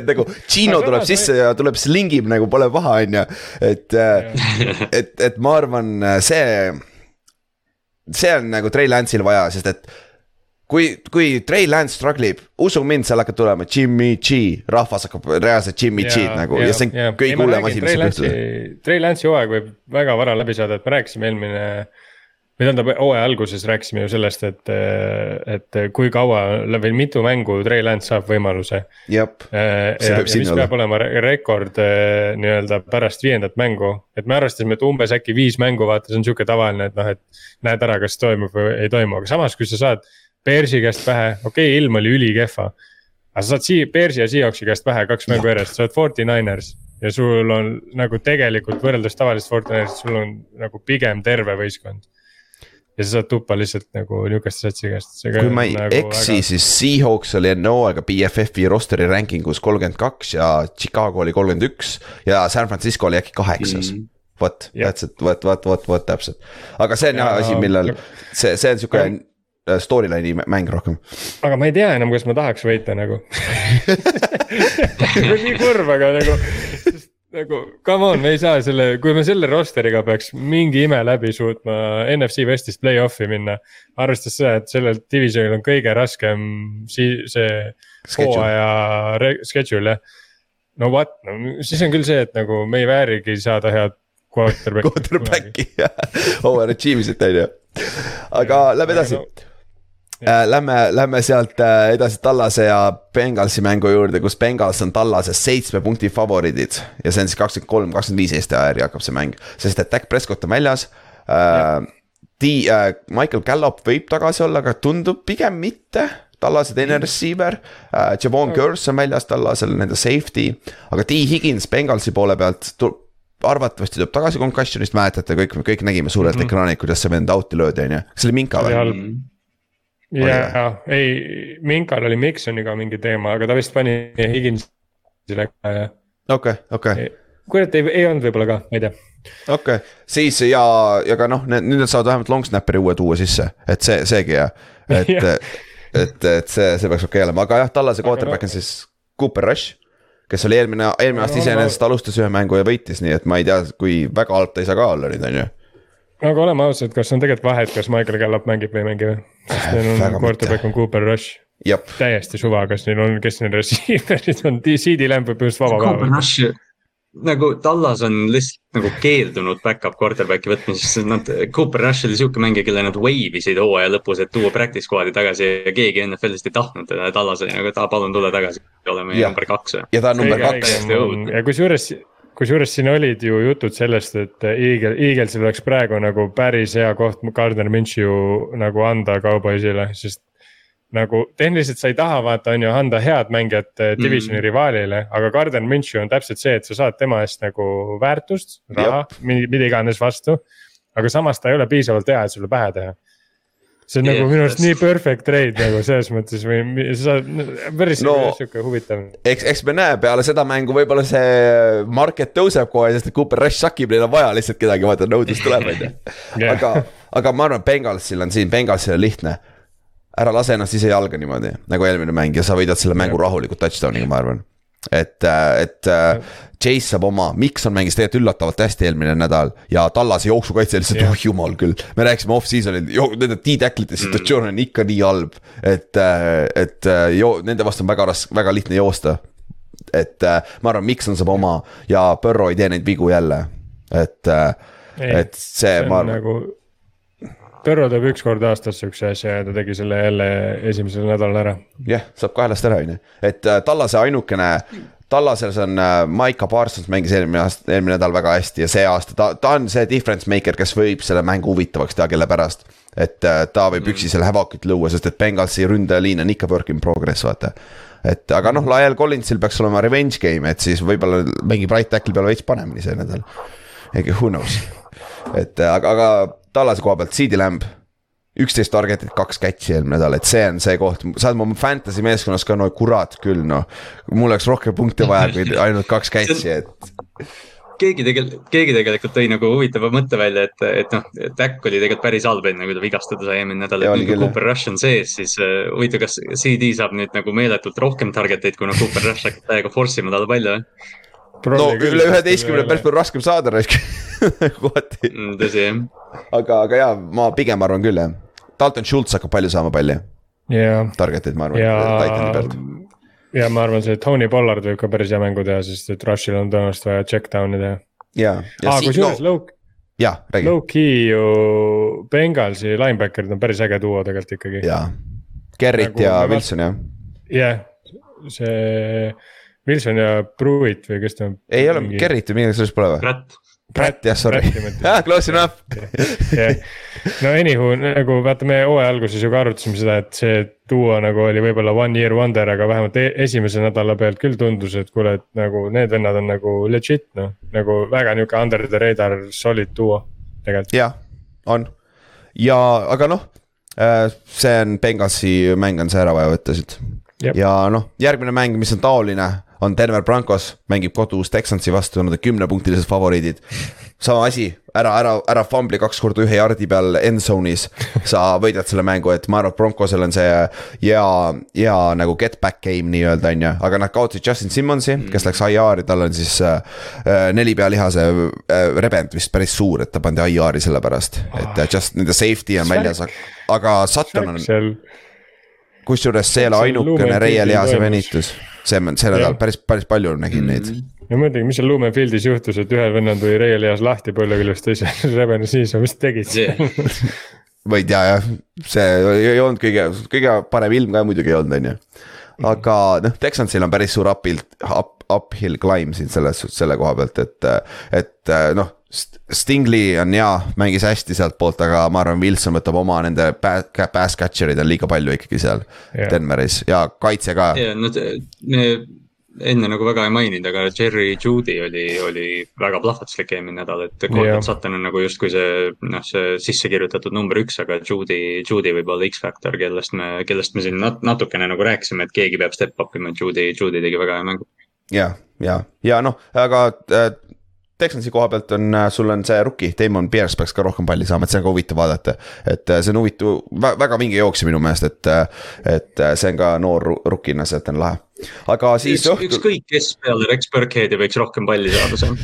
et nagu Gino tuleb sisse ja tuleb slingib nagu pole paha, on ju, et, äh, et, et ma arvan, see see on nagu Trey Lance'il vaja, sest et kui, kui Trey Lance struggle ib, usu mind, seal hakkab tulema Jimmy G, rahvas hakkab reaalselt Jimmy G-d nagu ja, ja see on ja. kõige hullem asi, mis saab juhtuda. Trey Lance'i hooaeg võib väga vara läbi saada, et me rääkisime eelmine või tähendab, hooaja alguses rääkisime ju sellest, et, et kui kaua või mitu mängu Trey Lance saab võimaluse. jah, äh, see võib sinna olla. peab olema rekord äh, nii-öelda pärast viiendat mängu, et me arvestasime, et umbes äkki viis mängu, vaata, see on sihuke tavaline, et noh, et. näed ära, kas toimub või ei toimu, aga samas, kui sa saad Bearsi käest pähe, okei okay,, ilm oli ülikehva. aga sa saad sii-, Bearsi ja Seahawksi käest pähe kaks mängu järjest, sa oled Forty Niners ja sul on nagu tegelikult võrreldes tavalisest Forty Ninersist, sul on nagu pigem terve võistkond ja sa saad tuppa lihtsalt nagu nihukeste satsi käest. kui ma ei nagu eksi väga..., siis Seahawks oli enne hooaega BFF-i roster'i ranking us kolmkümmend kaks ja Chicago oli kolmkümmend üks ja San Francisco oli äkki kaheksas mm vot, that's it, vot, vot, vot, vot täpselt. aga see on jah asi, millal see, see on sihuke äh, storyline'i mäng rohkem. aga ma ei tea enam, kas ma tahaks võita nagu nii kurb, aga nagu, nagu come on, me ei saa selle, kui me selle roster'iga peaks mingi ime läbi suutma NFC Westist play-off'i minna. arvestades seda, et sellel divisionil on kõige raskem si-, see hooaja schedule jah. no what, no siis on küll see, et nagu me ei väärigi saada head quarterback'i. Quarterback'i jah, overachievement on ju, aga lähme edasi no, lähme, lähme sealt äh, edasi Tallase ja Bengalsi mängu juurde, kus Bengals on Tallases seitsme punkti favoriidid. ja see on siis kakskümmend kolm, kakskümmend viis Eesti ajal hakkab see mäng, sest et Dak Prescott on väljas äh,. Di- äh,, Michael Gallop võib tagasi olla, aga tundub pigem mitte. Tallase teine mm. receiver uh,. Javon Curse on väljas Tallasel, nende safety, aga T Higgins Bengalsi poole pealt arvatavasti tuleb tagasi concussion'ist, mäletate, kõik, kõik nägime suurelt mm -hmm. ekraanilt, kuidas see vend out'i löödi, on ju, kas see oli Minka või? Jaa, ei, Minkal oli Miksoniga mingi teema, aga ta vist pani Higginsile ka jah. okei, okei. kurat, ei, ei olnud võib-olla ka, ma ei tea. okei okay., siis ja, ja ka noh, nüüd nad saavad vähemalt long snapper'i uue tuua sisse, et see, seegi hea, et et, et see, see peaks okei okay olema, aga jah, Tallase quarterback on siis Cooper Rush kes oli eelmine, eelmine aasta iseenesest alustas ühe mängu ja võitis, nii et ma ei tea, kui väga alt ta ei saa ka olla nüüd, on ju. Aga oleme ausad, kas on tegelikult vahet, kas Michael Gallup mängib või ei mängi või? sest neil on quarterback on Cooper Rush. täiesti suva, kas neil on, kes neil receiver'id on, CD Lamb võib just vaba päeva nagu Tallas on lihtsalt nagu keeldunud back-up quarterback'i võtmisest, sest nad, Cooper Rush oli sihuke mängija, kelle nad wave isid hooaja lõpus, et tuua practice squad'i tagasi ja keegi NFL-ist ei tahtnud teda ja Tallas oli nagu, et palun tule tagasi, oleme ja. number kaks. ja ta on number kaks. ja kusjuures, kusjuures siin olid ju jutud sellest, et Eagle, Eaglesil oleks praegu nagu päris hea koht Gardner Minshew nagu anda kauboisile, sest nagu tehniliselt sa ei taha vaata on ju anda head mängijat eh, divisioni mm. rivaalile, aga Garden Minshew on täpselt see, et sa saad tema eest nagu väärtust, raha, mida iganes vastu. aga samas ta ei ole piisavalt hea, et sulle pähe teha. See on yeah, nagu minu arust nii perfect trade nagu selles mõttes või sa päris no, sihuke huvitav. eks, eks me näe peale seda mängu, võib-olla see market tõuseb kohe, sest et Cooper Rush sakib, neil on vaja lihtsalt kedagi, vaata nõudlus tuleb, on ju. aga, aga ma arvan, Bengalsil on siin, Bengalsil on lihtne ära lase ennast ise jalga niimoodi nagu eelmine mäng ja sa võidad selle mängu rahulikult touchdown'iga, ma arvan. Et, äh, et äh, Chase saab oma, Mikson mängis tegelikult üllatavalt hästi eelmine nädal ja Tallase jooksukaitse lihtsalt, oh jumal küll. me rääkisime off-season'il, nende T-tacklite situatsioon on ikka nii halb, et, äh, et jo-, nende vastu on väga raske, väga lihtne joosta. et ma arvan, Mikson saab oma ja Burrow ei tee neid vigu jälle, et, et see, see ma arvan nagu Tõrro teeb üks kord aastas siukse asja ja ta tegi selle jälle esimesel nädalal ära. jah yeah,, saab kahelast ära, on ju, et äh, Tallase ainukene Tallases on äh, Maika Parsons mängis eelmine aasta, eelmine nädal väga hästi ja see aasta ta, ta on see difference maker, kes võib selle mängu huvitavaks teha, kelle pärast. et äh, ta võib üksi selle hävakit luua, sest et Bengalsi ründajaliin on ikka work in progress, vaata. et aga noh, Lael Collinsil peaks olema revenge game, et siis võib-olla mängib right tackle'i peal veits paremini see nädal. ega who knows, et aga, aga tallase koha pealt, CD Lamb. üksteist target'it, kaks catch'i eelmine nädal, et see on see koht, sa oled mu fantasy meeskonnas ka no kurat küll noh. mul oleks rohkem punkte vaja kui ainult kaks catch'i, et keegi tegelikult, keegi tegelikult tõi nagu huvitava mõtte välja, et, et noh, Tack oli tegelikult päris halb enne, kui ta vigastada sai eelmine nädal, et nüüd kui Cooper Rush on sees, siis uh, huvitav, kas CD saab nüüd nagu meeletult rohkem target eid, kuna Cooper Rush hakkab täiega force ima talle palju no üle üheteistkümne päris palju raskem saada raisk kohati mm,. tõsi jah. aga, aga jaa, ma pigem arvan küll jah. Dalton Schultz hakkab palju saama palli yeah.. Target'id, ma arvan ja... Titani pealt. ja ma arvan, see Tony Pollard võib ka päris hea mängu teha, sest et Rushil on tõenäoliselt vaja check down'i teha. jaa. aa, kusjuures no. low. jah, räägi. Low-key ju Bengalsi linebacker'id on päris äge duo tegelikult ikkagi. jaa, Gerrit nagu, ja Wilson jah. jah yeah., see Wilson ja Pruitt või kes ta on? ei ole mingi..., Gerrit või midagi sellist pole või? Pratt. Pratt jah, sorry, close enough no anywho, nagu vaata, me hooaja alguses ju ka arutasime seda, et see duo nagu oli võib-olla one year wonder, aga vähemalt e esimese nädala pealt küll tundus, et kuule, et nagu need vennad on nagu legit noh. nagu väga nihuke under the radar solid duo tegelikult. jah, on ja, aga noh, äh, see on Benghazi mäng on see ära vaja võtta siit. ja noh, järgmine mäng, mis on taoline on Denver Broncos, mängib kodus Texansi vastu, nad on kümnepunktilised favoriidid. sama asi, ära, ära, ära fumbli kaks korda ühe jardi peal end zone'is. sa võidad selle mängu, et ma arvan, et Broncosel on see hea, hea nagu get back game nii-öelda, on ju, aga nad kaotasid Justin Simmonsi, kes läks IR-i, tal on siis äh, neli pealihase äh, rebend vist päris suur, et ta pandi IR-i selle pärast, et just nende safety on väljas, aga Sutton on kusjuures see ei ole ainukene reielihase venitus see, see nädal päris, päris palju nägin neid mm. -hmm. ja mõtlengi, mis seal Lumefieldis juhtus, et ühel vennal tuli reielihas lahti põlveküljest, teisel rebenes niisama, mis tegid seal ma ei tea jah, see ei olnud kõige, kõige parem ilm ka muidugi ei olnud, on ju. aga noh, Texansil on päris suur uphill, up, uphill climb siin selles, selle koha pealt, et, et noh. Stingley on hea, mängis hästi sealtpoolt, aga ma arvan, Wilson võtab oma nende pass catcher'id on liiga palju ikkagi seal yeah. Denveris ja kaitse ka. ja nad, me enne nagu väga ei maininud, aga Jerry Judy oli, oli väga plahvatuslik eelmine nädal, et Gordon Sutton on nagu justkui see, noh, see sisse kirjutatud number üks, aga Judy, Judy võib olla X-faktor, kellest me, kellest me siin nat natukene nagu rääkisime, et keegi peab step up ima, Judy, Judy tegi väga hea mängu. ja, ja, ja noh, aga äh, Texansi koha pealt on, äh, sul on see rookie, Damon Pierce peaks ka rohkem palli saama, et see on ka huvitav vaadata. et äh, see on huvitav, väga vinge jooksja minu meelest, et, äh, et see on ka noor rookina, see on lahe. aga siis Üks, õhtul. ükskõik, kes peale Rex Burkheadi võiks rohkem palli saada seal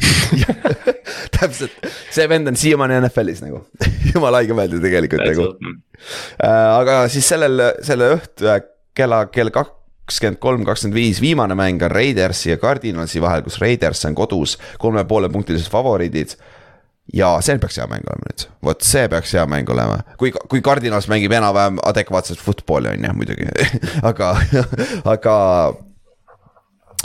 täpselt, see vend on siiamaani NFL-is nagu jumala haige meelde tegelikult nagu. aga siis sellel, selle õhtu kella, kell kaks kakskümmend kolm, kakskümmend viis, viimane mäng on Raidersi ja Cardinalsi vahel, kus Raiders on kodus kolme poole punktilised favoriidid. ja see peaks hea mäng olema nüüd, vot see peaks hea mäng olema, kui, kui Cardinals mängib enam-vähem adekvaatset football'i on ju muidugi. Aga, aga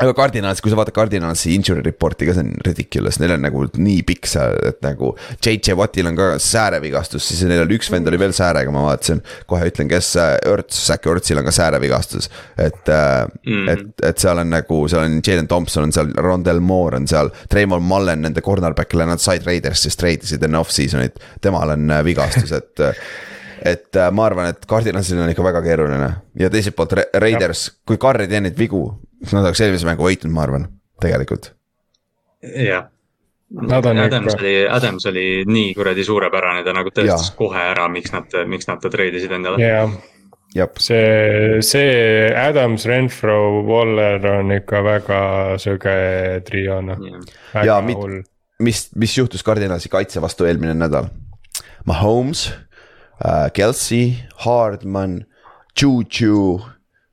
aga Cardinals, kui sa vaatad Cardinalsi injury report'i ka, see on ridiculous, neil on nagu nii pikk see, et nagu. JJ Wattil on ka säärevigastus, siis neil oli üks vend oli veel säärega, ma vaatasin. kohe ütlen, kes, Örts, Zack Örtsil on ka säärevigastus. et mm., et, et seal on nagu, seal on Jalen Thompson on seal, Rondel Moore on seal. Treimon Mullen, nende cornerback'ile, nad said Raidersist trade isid enne off-season'it, temal on äh, vigastus, et et äh, ma arvan, et Cardinalsil on ikka väga keeruline ja teiselt poolt Raiders, kui Carr ei tee neid vigu, Nad oleks eelmise mängu võitnud, ma arvan, tegelikult. jah. Adams oli, Adams oli nii kuradi suurepärane, ta nagu tõestas ja. kohe ära, miks nad, miks nad ta treidisid endale. jah, Jab. see, see Adams, Renfro, Waller on ikka väga söge trio noh. ja mit, mis, mis juhtus Cardinalsi kaitse vastu eelmine nädal? Mahomes äh,, Kelsey, Hardman, Juju,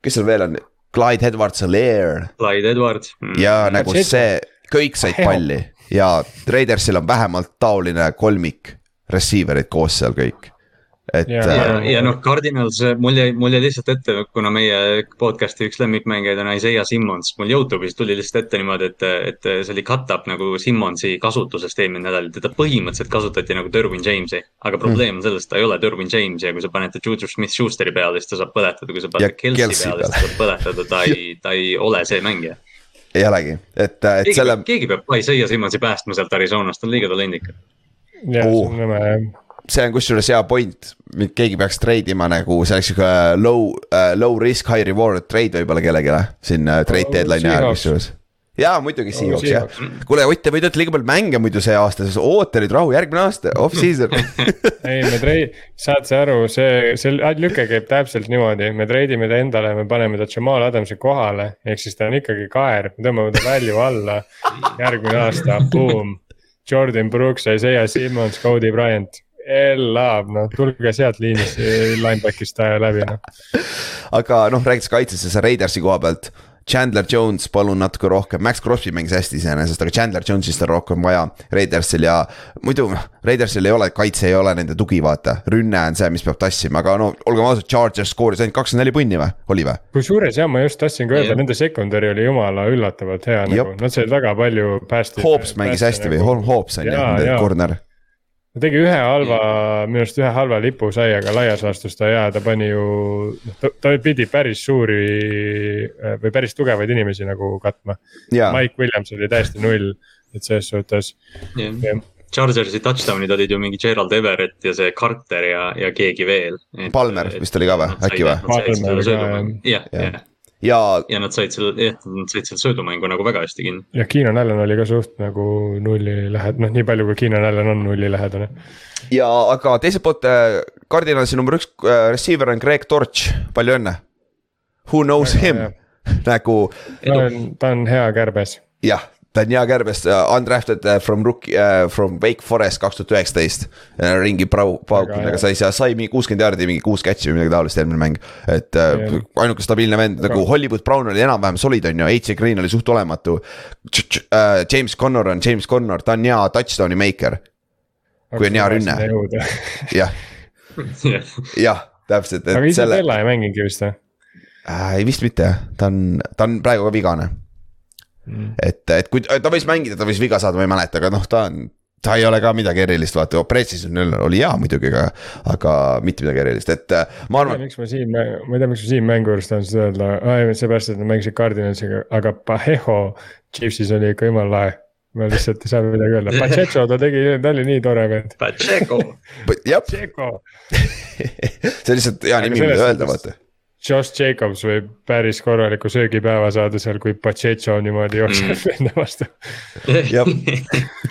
kes seal veel on, Clyde Edwards-Helaire. Clyde Edwards. Mm.. ja nagu see, kõik said palli. Ja Raidersil on vähemalt taoline kolmik receiver'id koos seal kõik et. ja, ja, äh, ja noh, Cardinals, mul jäi, mul jäi lihtsalt ette, kuna meie podcast'i üks lemmikmängijaid on Isaiah Simmons, mul Youtube'is tuli lihtsalt ette niimoodi, et, et see oli cut-up nagu Simmonsi kasutusest eelmine nädal, teda põhimõtteliselt kasutati nagu Derwin James'i. aga hmm. probleem on selles, et ta ei ole Derwin James ja kui sa paned ta Juju Smith-Schusteri peale, siis ta saab põletada, kui sa paned Kelsey, Kelsey peale, siis ta saab põletada, ta ei, ta ei ole see mängija ei olegi, et, et keegi, selle. keegi peab Isaiah Simmonsi päästma sealt Arizonast, ta on liiga talendikas. jah, see on nõme jah see on kusjuures hea point, keegi peaks trade ima nagu see oleks sihuke low uh,, low risk, high reward trade võib-olla kellelegi siin uh, trade deadline'i ajal kusjuures jaa, muidugi Seahawks oh, jah. kuule, Ott, te võidate liiga palju mänge muidu see aasta, siis oota nüüd rahu, järgmine aasta, off-season ei, me trei-, saad sa aru, see, see lüke käib täpselt niimoodi, me treidime ta endale, me paneme ta Jamal Adamsi kohale. ehk siis ta on ikkagi kaer, me tõmbame ta value alla, järgmine aasta, boom. Jordan Brooks, Isaiah Simmons, Cody Bryant elab, noh tulge sealt liinist, lineback'ist läbi noh. aga noh, rääkides kaitsest, see Raidersi koha pealt. Chandler Jones, palun natuke rohkem, Max Crosby mängis hästi iseenesest, aga Chandler Jones'ist on rohkem vaja Raidersil ja. muidu Raidersil ei ole, kaitse ei ole nende tugi, vaata, rünne on see, mis peab tassima, aga no olgem ausad, Chargers skooris ainult kakskümmend neli punni või, oli või? kusjuures jah, ma just tahtsin ka öelda, nende secondary oli jumala üllatavalt hea nagu, nad said väga palju päästjaid. Hoops mängis hästi nagu... või, Hoops on ju, corner ta tegi ühe halva, minu arust ühe halva lipu sai, aga laias laastus ta hea, ta pani ju, noh ta pidi päris suuri või päris tugevaid inimesi nagu katma. Mike Williams oli täiesti null, et selles suhtes. Yeah.. Chargersi touchdown'id olid ju mingi Gerald Everett ja see Carter ja, ja keegi veel. Palmer vist oli ka või, äkki või? jah, jah ja. ja nad said selle, jah, nad said selle söödumängu nagu väga hästi kinni. ja Keenan Allan oli ka suht nagu nulli lähed-, noh, nii palju kui Keenan Allan on nulli lähedane. ja aga teiselt poolt äh, Cardinalsi number üks äh, receiver on Greg Torch, palju õnne. Who knows väga him, nagu. ta on, ta on hea kärbes. jah ta on hea kärbes, uh, undrafted uh, from rookie uh,, from Wake Forest kaks tuhat üheksateist. ringi prau-, paukunud, aga sai, sai mingi kuuskümmend jaardi, mingi kuus catch'i või midagi taolist eelmine mäng. et uh, ainuke stabiilne vend nagu Hollywood Brown oli enam-vähem solid, on ju, H.J. Green oli suht olematu. James Connor on James Connor, ta on hea touchdown'i maker. kui on hea rünne. jah, jah, täpselt. aga Isabella ei mänginudki vist või? ei vist mitte jah, ta on, ta on praegu ka vigane mm.. et, et kui ta võis mängida, ta võis viga saada, ma ei mäleta, aga noh, ta on ta ei ole ka midagi erilist, vaata, Precision oli hea muidugi, aga, aga mitte midagi erilist, et äh, ma arvan. miks ma siin, ma ei tea, miks ma siin mängu juures tahan seda öelda, seepärast, et nad mängisid Cardinalsiga, aga Paheho Chiefsis oli ikka jumala lahe ma lihtsalt ei saa midagi öelda, Pacheco ta tegi, ta oli nii tore vend. Pacheco. jah, see on lihtsalt hea nimi, mida öelda, vaata Josh Jacobs võib päris korraliku söögipäeva saada seal, kui Pacheco niimoodi jookseb mm. enda vastu. jah,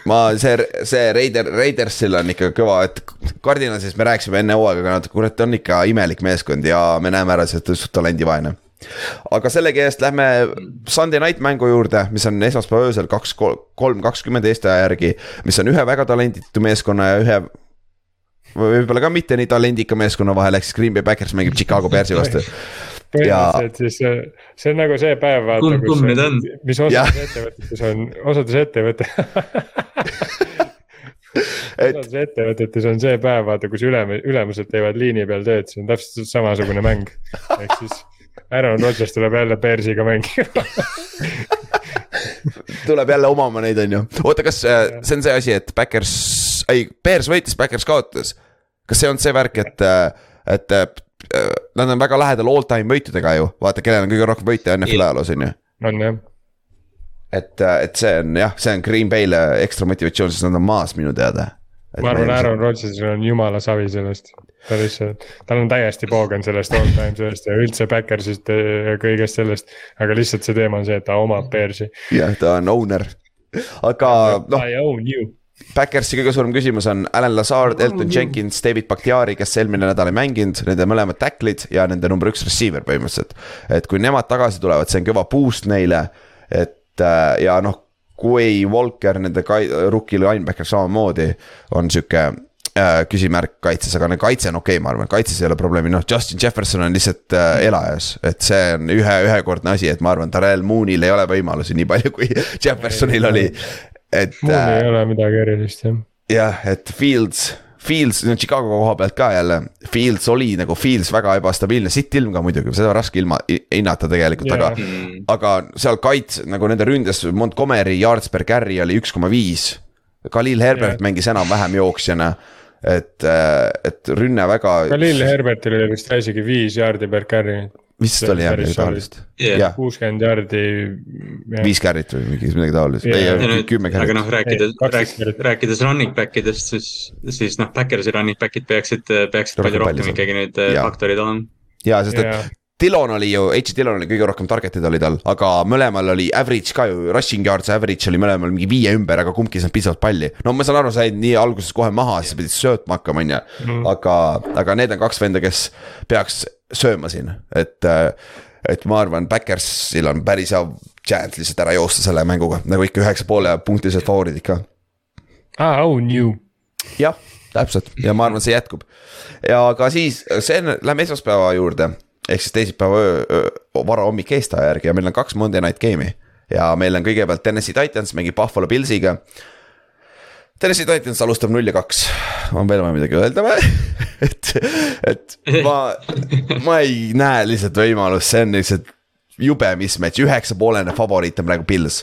ma see, see Raider, Raidersil on ikka kõva, et Cardinalsis me rääkisime enne hooaega, aga nad kurat on ikka imelik meeskond ja me näeme ära, ta on suht talendivaene aga sellegi eest lähme Sunday night mängu juurde, mis on esmaspäeva öösel kaks, kolm, kakskümmend Eesti aja järgi. mis on ühe väga talenditu meeskonna ja ühe võib-olla ka mitte nii talendika meeskonna vahel, ehk siis Green Bay Packers mängib Chicago Bearsi vastu. Põhimõtteliselt siis see on nagu see päev, vaata, kus, mis osades ettevõtetes on, osades ettevõte osades ettevõtetes on see päev, vaata, kus ülem-, ülemused teevad liini peal tööd, see on täpselt samasugune mäng. ehk siis Aaron Rodgers tuleb jälle Bearsiga mängima. Tuleb jälle omama neid, on ju. oota, kas äh, see on see asi, et Backers, ei, Bears võitis, Backers kaotas. kas see on see värk, et, äh, et äh, nad on väga lähedal all time võitudega ju, vaata, kellel on kõige rohkem võite NFL ajaloos, on ju. on jah. et, et see on jah, see on Green Bay'le ekstra motivatsioon, sest nad on maas minu teada. ma arvan, Aaron Rodgersil on jumala savi sellest ta lihtsalt, tal on täiesti poogen sellest all time sellest ja üldse Backersist ja kõigest sellest. aga lihtsalt see teema on see, et ta omab Bearsi. jah, ta on owner, aga noh. I own you. Backersi kõige suurem küsimus on Alan Lazard, Elton Jenkins, David Bakhtiari, kes eelmine nädal ei mänginud, nende mõlemad tacklid ja nende number üks receiver põhimõtteliselt. et kui nemad tagasi tulevad, see on kõva boost neile, et äh, ja noh kui Walker, nende rookie linebacker samamoodi on sihuke äh, küsimärk kaitses, aga no kaitse on okei okay,, ma arvan, kaitses ei ole probleemi, noh, Justin Jefferson on lihtsalt äh, elajas. et see on ühe, ühekordne asi, et ma arvan, Darrell Moonil ei ole võimalusi nii palju, kui Jeffersonil oli, et. Moon äh, ei ole midagi erilist, jah. jah, et Fields Fields, no Chicago koha pealt ka jälle, Fields oli nagu Fields väga ebastabiilne, sitt ilm ka muidugi, seda on raske ilma hinnata tegelikult yeah., aga. aga seal kaits nagu nende ründes Montgomery yards per carry oli üks koma viis. Khalil Herbert yeah. mängis enam-vähem jooksjana et, äh, et rünne väga. Khalil Herbertil oli vist isegi viis jaardi per carry. Vist oli jah, midagi taolist. kuuskümmend jaardi. viis carry't või mingi midagi taolist, ei kümme carry't. aga noh, rääkides, rääkides, rääkides running back idest, siis, siis noh, Backersi running back'id peaksid, peaksid palju rohkem ikkagi nüüd äh, faktorid olema. ja, sest et Dillon oli ju, H. Dillon oli kõige rohkem target'id oli tal, aga mõlemal oli average ka ju, rushing yards average oli mõlemal mingi viie ümber, aga kumbki ei saanud piisavalt palli. no ma saan aru, sa jäid nii alguses kohe maha, siis pidid söötma hakkama, on ju. Mhm. aga, aga need on kaks venda, kes peaks sööma siin, et. et ma arvan, Backersil on päris hea chance lihtsalt ära joosta selle mänguga, nagu ikka üheksa poole punktilised favoriidid ka. I own you. jah, täpselt ja ma arvan, see jätkub. ja ka siis, see on, lähme esmaspäeva juurde ehk siis teisipäeva öö, varahommik Eesti aja järgi ja meil on kaks Monday night game'i. ja meil on kõigepealt Tennessee Titans mängib Buffalo Pillsiga. Tennessee Titans alustab null ja kaks, on veel vaja midagi öelda või? Et, et ma, ma ei näe lihtsalt võimalust, see on lihtsalt jube mismatch, üheksa poolene favoriit on praegu Pils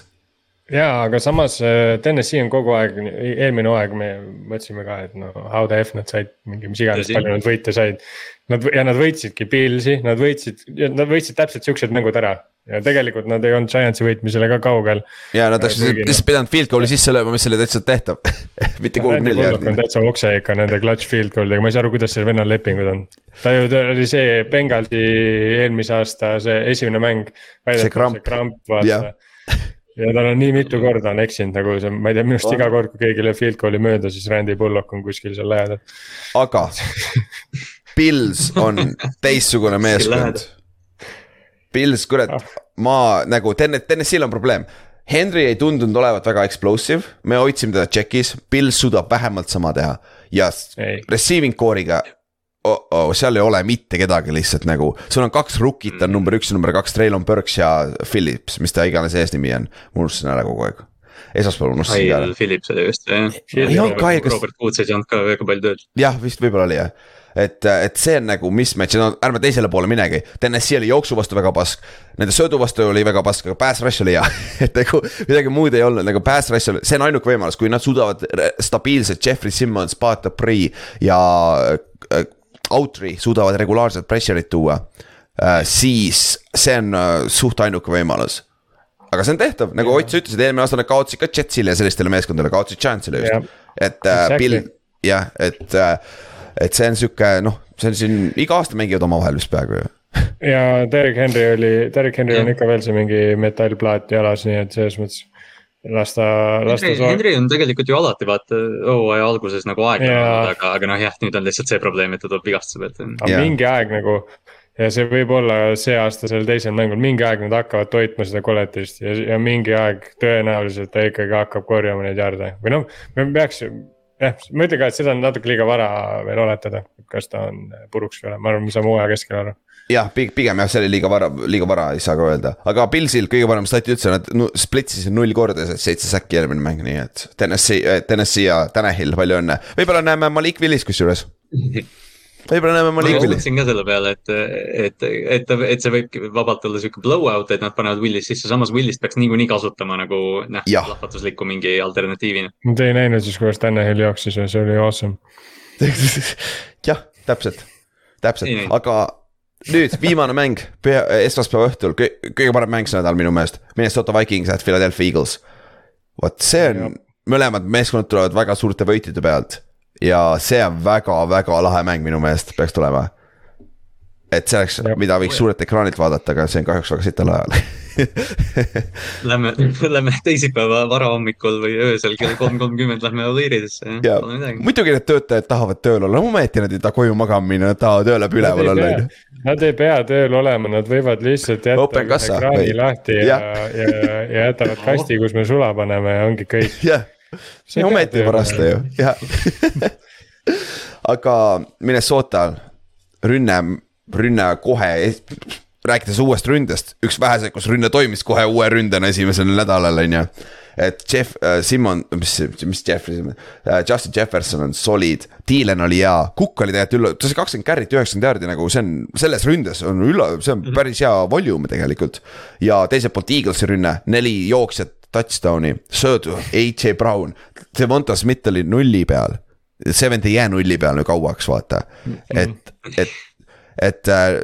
jaa, aga samas äh, Tennessee on kogu aeg, eelmine hooaeg me mõtlesime ka, et no how the F nad said mingi, mis iganes palju nad võite said. Nad ja nad võitsidki Pilsi, nad võitsid, nad võitsid täpselt siuksed mängud ära ja tegelikult nad ei olnud Giantsi võitmisele ka kaugel. ja nad oleks lihtsalt pidanud field goal'i sisse lööma, mis oli täitsa tehtav mitte kuhugi nelja. on täitsa okse ikka nende clutch field goal'idega, ma ei saa aru, kuidas sellel vennal lepingud on. ta ju, ta oli see Bengalsi eelmise aasta see esimene mäng. see kramp, vaata ja tal on nii mitu korda on eksinud nagu see, ma ei tea, minu arust iga kord, kui keegi lööb field goal'i mööda, siis Randy Bullock on kuskil seal lähedal. aga Pils on teistsugune meeskond. Pils, kurat, ah. ma nagu Tennet, Tennessee'l on probleem. Henry ei tundunud olevat väga explosive, me hoidsime teda check'is, Pils suudab vähemalt sama teha ja ei. receiving core'iga oh, oh, seal ei ole mitte kedagi lihtsalt nagu, sul on kaks rookit on number üks ja number kaks, Traylon Burks ja Phillips, mis ta iganes eesnimi on, ma unustasin ära kogu aeg. esmaspäeval unustasin. Kyle Phillips oli vist jah. ei olnud Kyle, kas. Robert Woods ei saanud ka väga palju tööd. jah, vist võib-olla oli jah et, et see on nagu mismatch, no ärme teisele poole minegi. Tennessee oli jooksu vastu väga pask, nende söödu vastu oli väga pask, aga pass rush oli hea et nagu midagi muud ei olnud, nagu pass rush oli, see on ainuke võimalus, kui nad suudavad stabiilselt Jeffrey Simmons, Pat Dupree ja äh, Outry suudavad regulaarselt pressure'it tuua äh,. siis see on äh, suht ainuke võimalus aga see on tehtav, nagu Ott, sa ütlesid, eelmine aasta nad kaotasid ka Jetsile ja sellistele meeskondadele, kaotasid Chance'ile just. et äh, exactly. Bill, jah, et äh, et see on sihuke noh, see on siin iga aasta mängivad omavahel vist peaaegu ju. Ja Derek Henry oli, Derek Henry on ikka veel see mingi metallplaat jalas, nii et selles mõttes las ta, las ta. Henry on tegelikult ju alati vaata hooaja alguses nagu aeglane, aga, aga noh, jah, nüüd on lihtsalt see probleem, et ta tuleb vigastuse pealt. aga mingi aeg nagu ja see võib olla see aasta sellel teisel mängul, mingi aeg nad hakkavad toitma seda koletist ja, ja mingi aeg tõenäoliselt ta ikkagi hakkab korjama neid jarde. Või noh, me peaks jah, ma ütlen ka, et seda on natuke liiga vara veel oletada, kas ta on puruks või ei ole, ma arvan, me saame hooaja keskel aru. Jah, pigem jah, see oli liiga vara, liiga vara ei saa ka öelda, aga Pilsil kõige parem stati üldse, nad splitsisid null korda, seitse säkki eelmine mäng, nii et Tennessee, Tennessee ja Tanahil, palju õnne, võib-olla näeme Malik Willis kusjuures võib-olla näeme Malik Willis. ma mõtlesin ka selle peale, et, et, et, et see võibki vabalt olla sihuke blowout, et nad panevad Willis sisse, samas Willist peaks niikuinii kasutama nagu noh, plahvatuslikku mingi alternatiivina. Te ei näinud siis, kuidas Tanel jooksis ja see oli awesome. Jah, täpselt, täpselt, aga nüüd viimane mäng esmaspäeva õhtul, kõige parem mäng see nädal minu meelest, Minnesota Vikings at Philadelphia Eagles. vot see on, mõlemad meeskonnad tulevad väga suurte võitide pealt ja see on väga-väga lahe mäng minu meelest peaks tulema. et see oleks, mida võiks suurelt ekraanilt vaadata, aga see on kahjuks väga sital ajal. Lähme, lähme teisipäeva varahommikul või öösel kell kolm kolmkümmend lähme Oviridesse, jah, pole midagi. muidugi need töötajad tahavad tööl olla, ometi nad ei taha koju magama minna, nad tahavad öö läbi üleval olla, on ju. Nad ei pea tööl olema, nad võivad lihtsalt jätta ekraani lahti ja, ja, ja, ja jätavad kasti, kus me sula paneme ja ongi kõik. jah see ometi varaste ju, jah aga Minnesota rünne, rünne kohe, rääkides uuest ründest, üks väheseid, kus rünne toimis kohe uue ründena esimesel nädalal, on ju. et Jeff äh,, Simon, mis, mis Jeffrey äh,, Justin Jefferson on solid, Dylan oli hea, Cook oli tegelikult ülla-, ta sai kakskümmend carry't, üheksakümmend jaardi nagu see on, selles ründes on ülla-, see on mhm. päris hea volume tegelikult. ja teiselt poolt Eaglesi rünne, neli jooksjat, touchdown'i, söödu, AJ Brown, Devonta Smith oli nulli peal. Seventh ei jää nulli peal ju kauaks, vaata, et, et, et äh,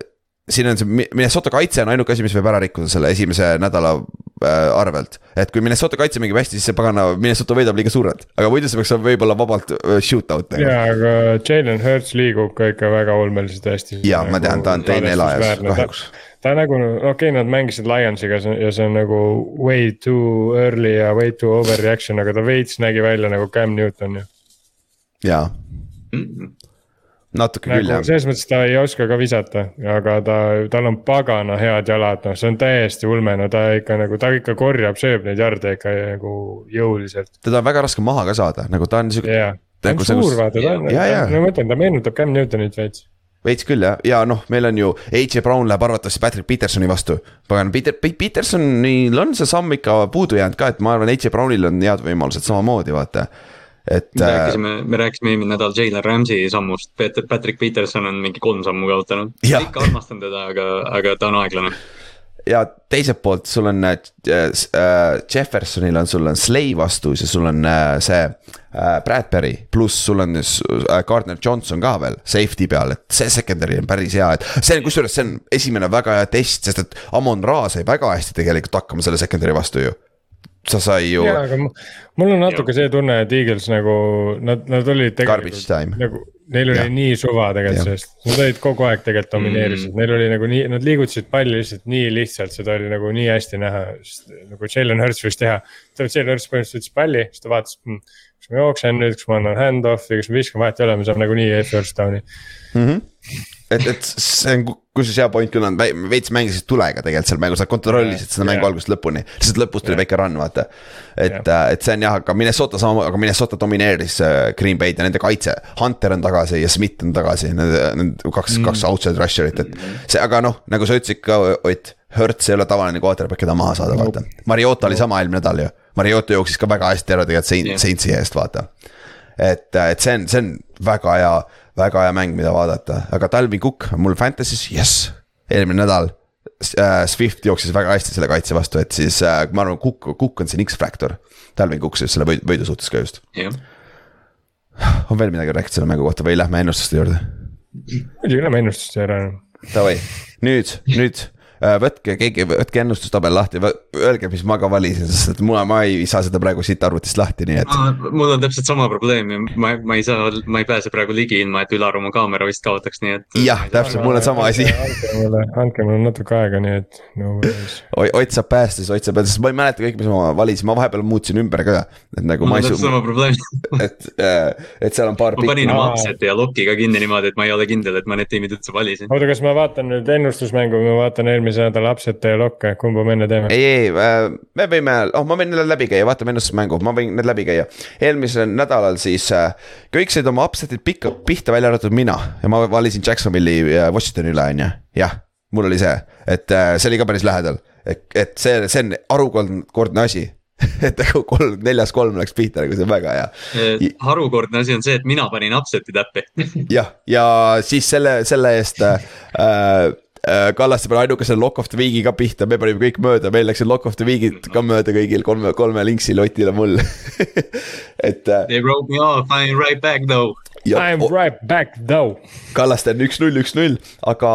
siin on see Minnesota kaitse on ainuke asi, mis võib ära rikkuda selle esimese nädala arvelt. et kui Minnesota kaitse mängib hästi, siis see pagana Minnesota võidab liiga suurelt, aga muidu see peaks võib-olla vabalt äh, shoot out tegema. jaa, aga Jalen Hurts liigub ka ikka väga ulmeliselt hästi. jaa, ma tean, ta on teine elajas kahjuks ta nagu, okei okay,, nad mängisid Lionsiga ja see on nagu way too early ja way too overreaction, aga ta veits nägi välja nagu Cam Newton ju. jaa natuke nagu, küll jah. selles mõttes ta ei oska ka visata, aga ta, tal on pagana head jalad, noh, see on täiesti ulme, no ta ikka nagu, ta ikka korjab, sööb neid jarde ikka nagu jõuliselt. teda on väga raske maha ka saada, nagu ta on sihuke. jaa, ta on suur vaata, ta on, ma mõtlen, ta meenutab Cam Newtonit veits veits küll jah, ja noh, meil on ju AJ Brown läheb arvatavasti Patrick Petersoni vastu. pagan, Peter, Petersonil on see samm ikka puudu jäänud ka, et ma arvan, AJ Brownil on head võimalused samamoodi, vaata. Et. me rääkisime, me rääkisime eelmine nädal Jalen Ramsey sammust, Patrick Peterson on mingi kolm sammu kaotanud. ikka armastan teda, aga, aga ta on aeglane ja teiselt poolt sul on äh, äh, Jeffersonil on, sul on Slay vastus ja sul on äh, see äh, Bradbury. pluss sul on äh, Gardner Johnson ka veel safety peal, et see secondary on päris hea, et see on kusjuures, see on esimene väga hea test, sest et Amon Ra sai väga hästi tegelikult hakkama selle secondary vastu ju sa sai ju. jaa, aga mul on natuke see tunne, et Eagles nagu nad, nad olid tegelikult nagu. Neil oli ja. nii suva tegelikult sellest, nad olid kogu aeg tegelikult domineerisid mm., neil oli nagu nii, nad liigutasid palli lihtsalt nii lihtsalt, seda oli nagu nii hästi näha, sest nagu Jalen Hurts võis teha. Jalen Hurts põhimõtteliselt võttis palli, siis ta vaatas hm,, kas ma jooksen nüüd, kas ma annan hand-off'i, kas ma viskan, vahet ei ole, me saame nagunii first down'i mm. -hmm et, et see on kusjuures hea point küll, nad veits mängisid tulega tegelikult seal mängus, nad kontrollisid seda mängu algusest lõpuni. lihtsalt lõpus tuli väike run, vaata. et, äh, et see on jah, aga Minnesota sama, aga Minnesota domineeris äh, Green Bay'd ja nende kaitse. Hunter on tagasi ja Smith on tagasi, need, need kaks mm., kaks outside rusher'it, et see, aga noh, nagu sa ütlesid ka, Ott. Hertz ei ole tavaline quarterback, keda maha saada, vaata. Mariota oli sama eelmine nädal ju Mariota jooksis ka väga hästi ära tegelikult Saint, yeah. Saintsi eest, vaata. et, et see on, see on väga hea, väga hea mäng, mida vaadata, aga Talvin Cook on mul Fantasy's, jess, eelmine nädal äh,. Swift jooksis väga hästi selle kaitse vastu, et siis äh, ma arvan, Cook, Cook on siin X-Factor. Talvin Cook siis selle võidu, võidu suhtes ka just on veel midagi rääkida selle mängu kohta või lähme ennustuste juurde? muidugi lähme ennustuste juurde. Davai, nüüd, nüüd võtke keegi, võtke ennustustabel lahti, öelge, mis ma ka valisin, sest et mul, ma ei saa seda praegu siit arvutist lahti, nii et. mul on täpselt sama probleem ja ma, ma ei saa, ma ei pääse praegu ligi ilma, et Ülar oma kaamera vist kaotaks, nii et. jah, täpselt, mul on sama asi. andke mulle, andke mulle natuke aega, nii et no. Ott saab päästa, siis Ott saab sest ma ei mäleta kõik, mis ma valisin, ma vahepeal muutsin ümber ka. et nagu mul ma ei. sama probleem et, äh, et seal on paar. ma panin oma upset'i ja lock'i ka kinni niimoodi, et ma ei ole kindel, et ma need tiimid üldse valisin. oota, kas ma vaatan nüüd ennustusmängu või ma vaatan eelmise eelmise nädala upset'e ja lokke, kumba me enne teeme? ei, ei, äh, me võime, oh, ma võin need läbi käia, vaatame ennustusmängu, ma võin need läbi käia. eelmisel nädalal siis äh, kõik said oma upset'id pikka, pihta, välja arvatud mina ja ma valisin Jacksonville'i äh, Washingtoni üle, on ju, jah mul oli see, et see oli ka päris lähedal, et, et see, see on harukordne asi et nagu kolm, neljas kolm läks pihta, nagu see on väga hea. harukordne asi on see, et mina panin upset'i täppi jah, ja siis selle, selle eest Äh, Kallaste peal ainukese lock of the week'i ka pihta, me panime kõik mööda, meil läksid lock of the week'id ka mööda kõigil kolme, kolme linksil Otil ja mul et. Äh, They wrote me off, I am right back though. I am right back though. Kallaste on üks-null, üks-null, aga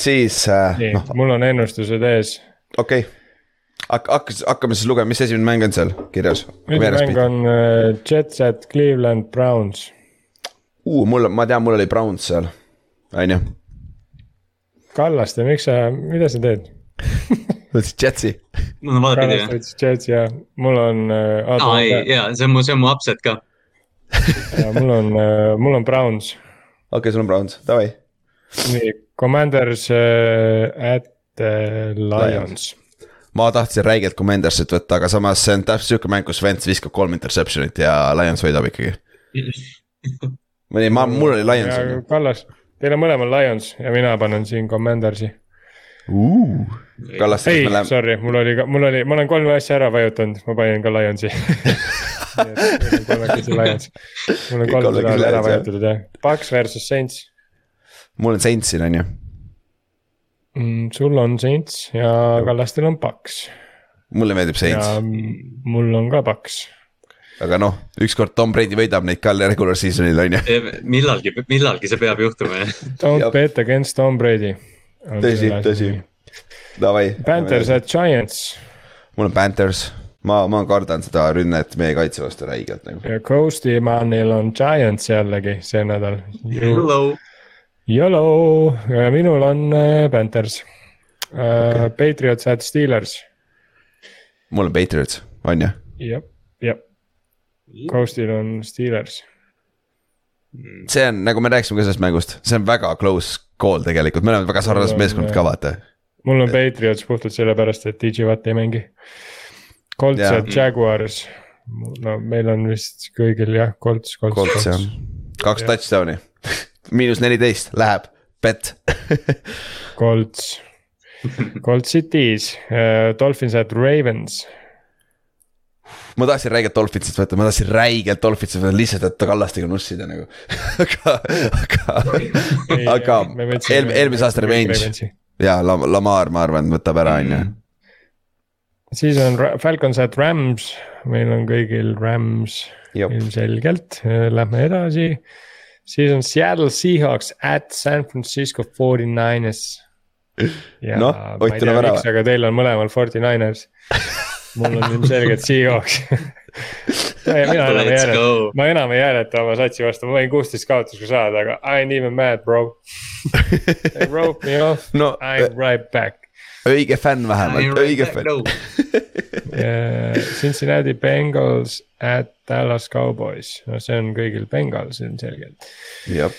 siis äh,. nii no., mul on ennustused ees. okei okay. Hak-, hakkas, hakkame siis lugema, mis esimene mäng on seal kirjas? esimene mäng on uh, Jets at Cleveland Browns uh,. mul, ma tean, mul oli Browns seal, on ju Kallaste, miks sa, mida sa teed võtsid Jetsi? no vaadake. Kallaste võttis Jetsi ja mul on äh,. aa ei, jaa, see on mu, see on mu upset ka ja mul on äh,, mul on Browns. okei okay,, sul on Browns, davai. nii, Commanders äh, at äh, Lions. ma tahtsin räigelt Commandersit võtta, aga samas see on täpselt sihuke mäng, kus Vents viskab kolm interception'it ja Lions võidab ikkagi olin, ma, mul oli Lions. Kallas Teil on mõlemal Lions ja mina panen siin Commandersi uh,. Kallaste. ei, sorry, mul oli, mul oli, ma olen kolme asja ära vajutanud, ma panin ka Lionsi kolmekesi Lions, mul on kolm seda ära vajutatud jah, Paks versus Saints. mul on Saints siin on ju mm,. sul on Saints ja Kallastel on Paks. mulle meeldib Saints. mul on ka Paks aga noh, ükskord Tom Brady võidab neid ka regular season'il on ju. millalgi, millalgi see peab juhtuma jah. Don't bet against Tom Brady. tõsi, tõsi. Davai. Panthers at Giants. mul on Panthers, ma, ma kardan seda rünnet meie kaitse vastu räigelt nagu. ja Coasty Manil on Giants jällegi see nädal. Hello. Yellow ja minul on äh, Panthers uh,. Okay. Patriots at Steelers. mul on Patriots, on ju? jah Coastil on Steelers. see on, nagu me rääkisime ka sellest mängust, see on väga close call tegelikult, me oleme väga sarnased meeskonnad ka vaata. mul on Patriots puhtalt sellepärast, et DJ Watt ei mängi. Colts ja Jaguars, no meil on vist kõigil jah, Colts, Colts, Colts. Kaks ja. touchdown'i. Miinus neliteist, läheb, bet Colts, Colts Cities. Uh,, Dolphins at Ravens ma tahtsin räigelt Dolphinsist võtta, ma tahtsin räigelt Dolphinsist võtta lihtsalt, et Kallastega nussida nagu. Aga, aga, aga eelmine, eelmise aasta revenge. ja Lamar, ma arvan, võtab ära, on ju. siis on Falcons at Rams, meil on kõigil Rams ilmselgelt, lähme edasi. siis on Seattle Seahawks at San Francisco 49ers. ja no, ma ei tea, miks, aga teil on mõlemal 49ers mul on ilmselgelt Seahawks mina enam ei hääleta, ma enam ei hääleta oma satsi vastu, ma võin kuusteist kaotust ka saada, aga I ain't even mad bro. They wrote me off. No,, I m right back. õige fänn vähemalt, õige fänn. Cincinnati Bengals at Dallas Cowboys, no see on kõigil Bengals ilmselgelt. jep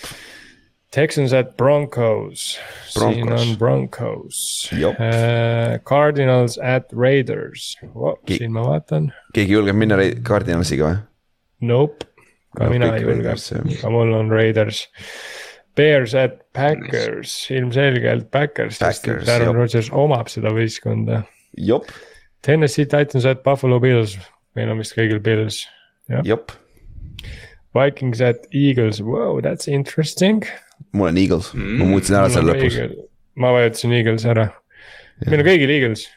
Texans at Broncos, Broncos., siin on Broncos uh,. Cardinals at Raiders oh,, siin ma vaatan. keegi julgeb minna Cardinalsiga või? Nope, ka no, mina ei julge, aga mul on Raiders. Bears at Packers, ilmselgelt Packers, sest et Aaron Rodgers omab seda võistkonda. Tennessee Titans at Buffalo Bills, meil on vist kõigil Pils, jah. Vikings at Eagles, wow, that's interesting. Mul on Eagles mm., ma muutsin ära selle lõpus. ma vajutasin Eagles ära, meil on kõigil Eagles.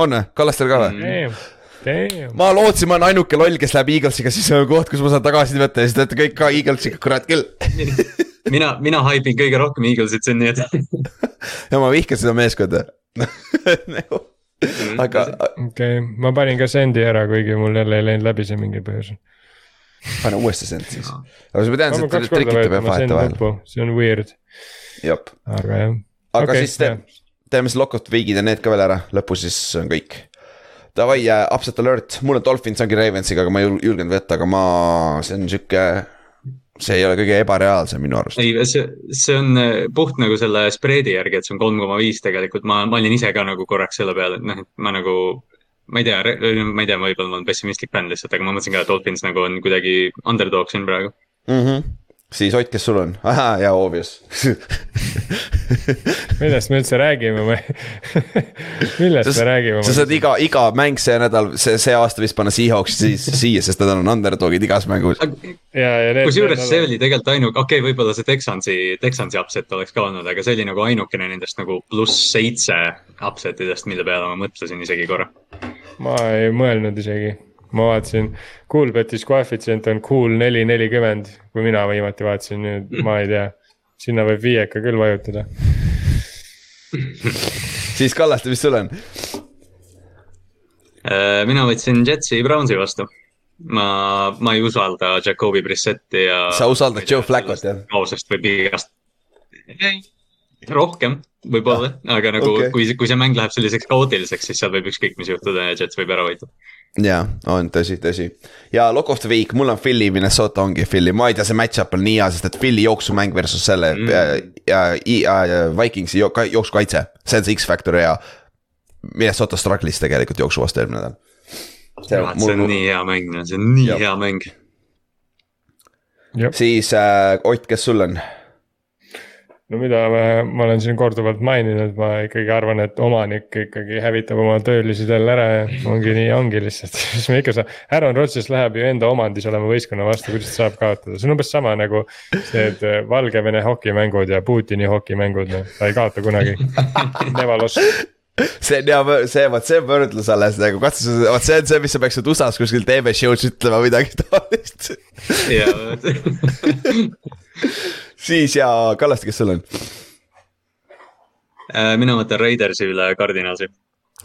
on või, Kallastel ka või mm.? ma lootsin, ma olen ainuke loll, kes läheb Eaglesiga, siis on koht, kus ma saan tagasi võtta ja siis te olete kõik ka Eaglesiga, kurat küll mina, mina haipin kõige rohkem Eaglesit siin, nii et ja ma vihkan seda meeskonda aga. okei okay,, ma panin ka sendi ära, kuigi mul jälle ei läinud läbi see mingil põhjusel. Pane uuesti send siis. aga ma tean, et trikite peab vahetevahel. see on weird. aga jah. aga okay, siis te, teeme siis lock-out week'id ja need ka veel ära, lõpus siis on kõik Davai uh,, upset alert, mul on Dolphins ongi Ravensiga, aga ma ei julgenud võtta, aga ma, see on sihuke. see ei ole kõige ebareaalsem minu arust. ei, see, see on äh, puht nagu selle spreadi järgi, et see on kolm koma viis tegelikult, ma, ma olin ise ka nagu korraks selle peale, et noh, et ma nagu. Ma ei tea, ma ei tea, võib-olla ma olen pessimistlik fänn lihtsalt, aga ma mõtlesin ka, et Dolphins nagu on kuidagi underdog siin praegu mm. -hmm siis Ott, kes sul on? ahaa, jaa, obvious millest me üldse räägime või millest sa, me räägime? sa saad iga, iga mäng see nädal, see, see aasta vist panna Seahawksi siis siia, sest nad on underdog'id igas mängus. kusjuures see oli tegelikult ainuke, okei okay,, võib-olla see Texansi, Texansi upset oleks ka olnud, aga see oli nagu ainukene nendest nagu pluss seitse upset idest, mille peale ma mõtlesin isegi korra. Ma ei mõelnud isegi ma vaatasin, Coolbetis koefitsient on cool neli, nelikümmend, kui mina viimati vaatasin, nüüd ma ei tea. sinna võib viieka küll vajutada. siis Kallaste, mis sul on? Äh, mina võtsin Jetsi Brownsi vastu. ma, ma ei usalda Jacobi Brissetti ja. sa usaldad Joe Flacot jah? kaosest või vigast. Rohkem võib-olla, aga nagu okay. kui, kui see mäng läheb selliseks kaootiliseks, siis seal võib ükskõik mis juhtuda ja Jets võib ära võita jaa, on tõsi, tõsi. ja Lock of the Week, mul on Philly, Minnesota ongi Philly, ma ei tea, see match-up on nii hea, sest et Philly jooksumäng versus selle mm. ja, ja, ja Vikingsi jooksukaitse, see on see X-Factor ja. Minnesota struggle'is tegelikult jooksu vastu eelmine nädal. see on, see on mul... nii hea mäng, see on nii ja. hea mäng. siis äh, Ott, kes sul on? No mida ma, ma olen siin korduvalt maininud, ma ikkagi arvan, et omanik ikkagi hävitab oma töölisi jälle ära ja ongi nii, ongi lihtsalt, mis me ikka saa-. Aaron Rodgers läheb ju enda omandis olema võistkonna vastu, kuidas ta saab kaotada, see on umbes sama nagu. Need äh, Valgevene hokimängud ja Putini hokimängud, noh, ta ei kaota kunagi. Nevalos see on hea, see, vot see võrdlus alles nagu, katsu, vot see on see, mis sa peaksid USA-s kuskil tv-show's ütlema midagi taolist. siis ja Kallaste, kes sul on? Äh, mina mõtlen Raidersi üle Cardinalsi.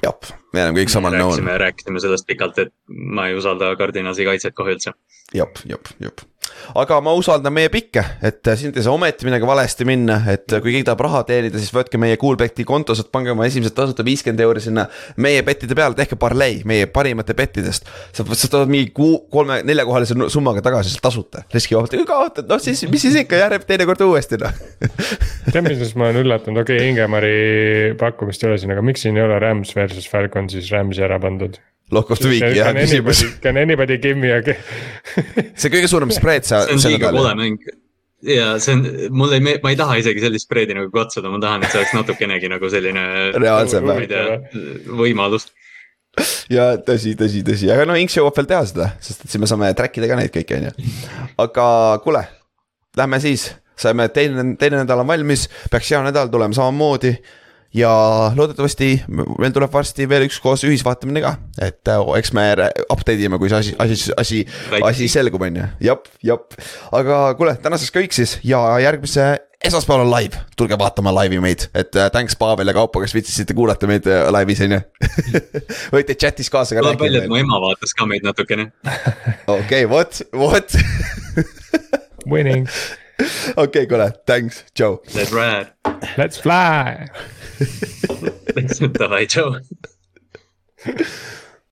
jah, me oleme kõik samal nõul. rääkisime, sellest pikalt, et ma ei usalda Cardinalsi kaitset kohe üldse. jep, jep, jep aga ma usaldan meie pikke, et äh, siin ei saa ometi midagi valesti minna, et äh, kui keegi tahab raha teenida, siis võtke meie Coolbeti kontosid, pange oma esimesed tasuta viiskümmend euri sinna meie bettide peale, tehke parlei meie parimate bettidest. sa, sa tood mingi kuu, kolme, neljakohalise summaga tagasi sealt tasuta, riskivabalt, kui kaotad, noh siis, mis siis ikka, järgneb teinekord uuesti noh tead, milles ma olen üllatunud, okei okay,, Ingemari pakkumist ei ole siin, aga miks siin ei ole Rams versus Falcon siis Rams'i ära pandud? Lock of the week jah, küsimus. Can anybody give me a see kõige suurem spread sa. see on liiga kole mäng ja see on, mulle ei, ma ei taha isegi sellist spreedi nagu katsuda, ma tahan, et see oleks natukenegi nagu selline. reaalsem või? võimalus. ja tõsi, tõsi, tõsi, aga no Inks jõuab veel teha seda, sest et siis me saame track ida ka neid kõiki, on ju. aga kuule, lähme siis, saime teine, teine nädal on valmis, peaks hea nädal tulema samamoodi ja loodetavasti meil tuleb varsti veel üks koos ühisvaatamine ka, et äh, eks me update ime, kui see asi, asi, asi, asi selgub, on ju, jep, jep. aga kuule, tänaseks kõik siis ja järgmise esmaspäeval on live, tulge vaatama laivi meid, et uh, thanks Pavel ja Kaupo, kes viitsisite kuulata meid uh, laivis on ju võite chat'is kaasa ka tuleb välja, et mu ema vaatas ka meid natukene. okei, vot, vot. Winning. okei okay,, kuule, thanks, tšau. Let's ride. Let's fly. Estaba hecho.